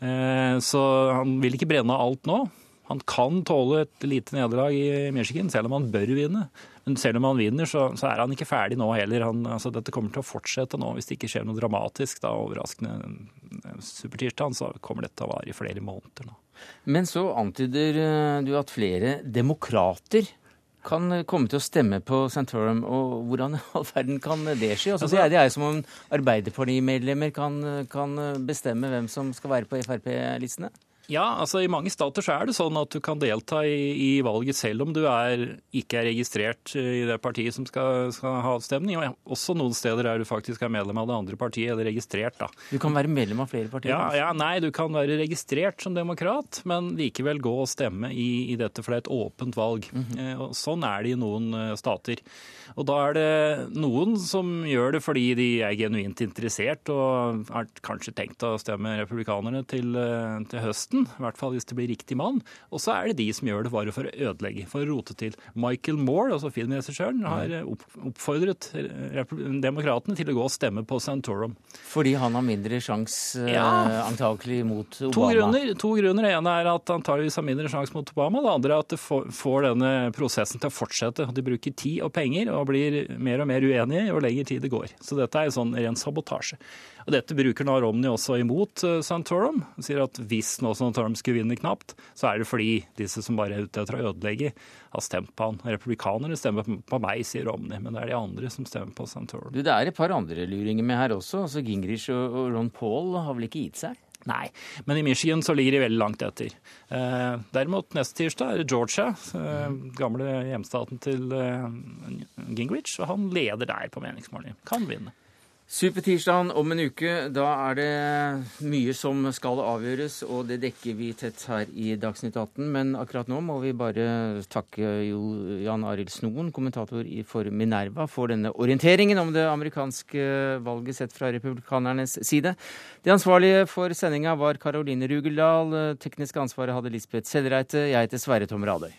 Eh, så han vil ikke brenne av alt nå. Han kan tåle et lite nederlag i Michigan, selv om han bør vinne. Men selv om han vinner, så, så er han ikke ferdig nå heller. Han, altså, dette kommer til å fortsette nå. Hvis det ikke skjer noe dramatisk, da overraskende supertirsdag, så kommer dette til å vare i flere måneder nå. Men så antyder eh, du at flere demokrater kan komme til å stemme på Santorum. Og hvordan i all verden kan det skje? Altså, det, er, det er som om Arbeiderpartimedlemmer kan, kan bestemme hvem som skal være på Frp-listene? Ja, altså I mange stater så er det sånn at du kan delta i, i valget selv om du er, ikke er registrert i det partiet som skal, skal, ha avstemning. Og også noen steder der du faktisk er medlem av det andre partiet, eller registrert. da. Du kan være medlem av flere partier? Ja, ja Nei, du kan være registrert som demokrat, men likevel gå og stemme i, i dette, for det er et åpent valg. Mm -hmm. og sånn er det i noen eh, stater. Og da er det noen som gjør det fordi de er genuint interessert og har kanskje tenkt å stemme republikanerne til, eh, til høsten mann, i hvert fall hvis det blir riktig mann. Og så er det de som gjør det bare for å ødelegge, for å rote til. Michael Moore, altså filmregissøren, har oppfordret demokratene til å gå og stemme på Santorum. Fordi han har mindre sjanse ja. antakelig mot Obama? To grunner. to grunner. Det ene er at antageligvis har mindre sjanse mot Obama. Det andre er at det får denne prosessen til å fortsette. De bruker tid og penger og blir mer og mer uenige jo lenger tid det går. Så dette er en sånn ren sabotasje. Og Dette bruker nå Romney også imot uh, Santorum. Han sier at hvis nå Santorum skulle vinne knapt, så er det fordi disse som bare er ute etter å ødelegge, har stemt på han. Republikanerne stemmer på meg, sier Romney, men det er de andre som stemmer på Santorum. Du, Det er et par andre luringer med her også. altså Gingrich og Ron Paul har vel ikke gitt seg? Nei, men i Michigan så ligger de veldig langt etter. Eh, derimot neste tirsdag er det Georgia, eh, gamle hjemstaten til eh, Gingrich, og han leder der på meningsmålingen. Kan vinne. Supertirsdagen om en uke. Da er det mye som skal avgjøres, og det dekker vi tett her i Dagsnytt 18. Men akkurat nå må vi bare takke Jan Arild Snoen, kommentator for Minerva, for denne orienteringen om det amerikanske valget sett fra republikanernes side. De ansvarlige for sendinga var Karoline Rugeldal. Teknisk ansvaret hadde Lisbeth Sellreite. Jeg heter Sverre Tom Radøy.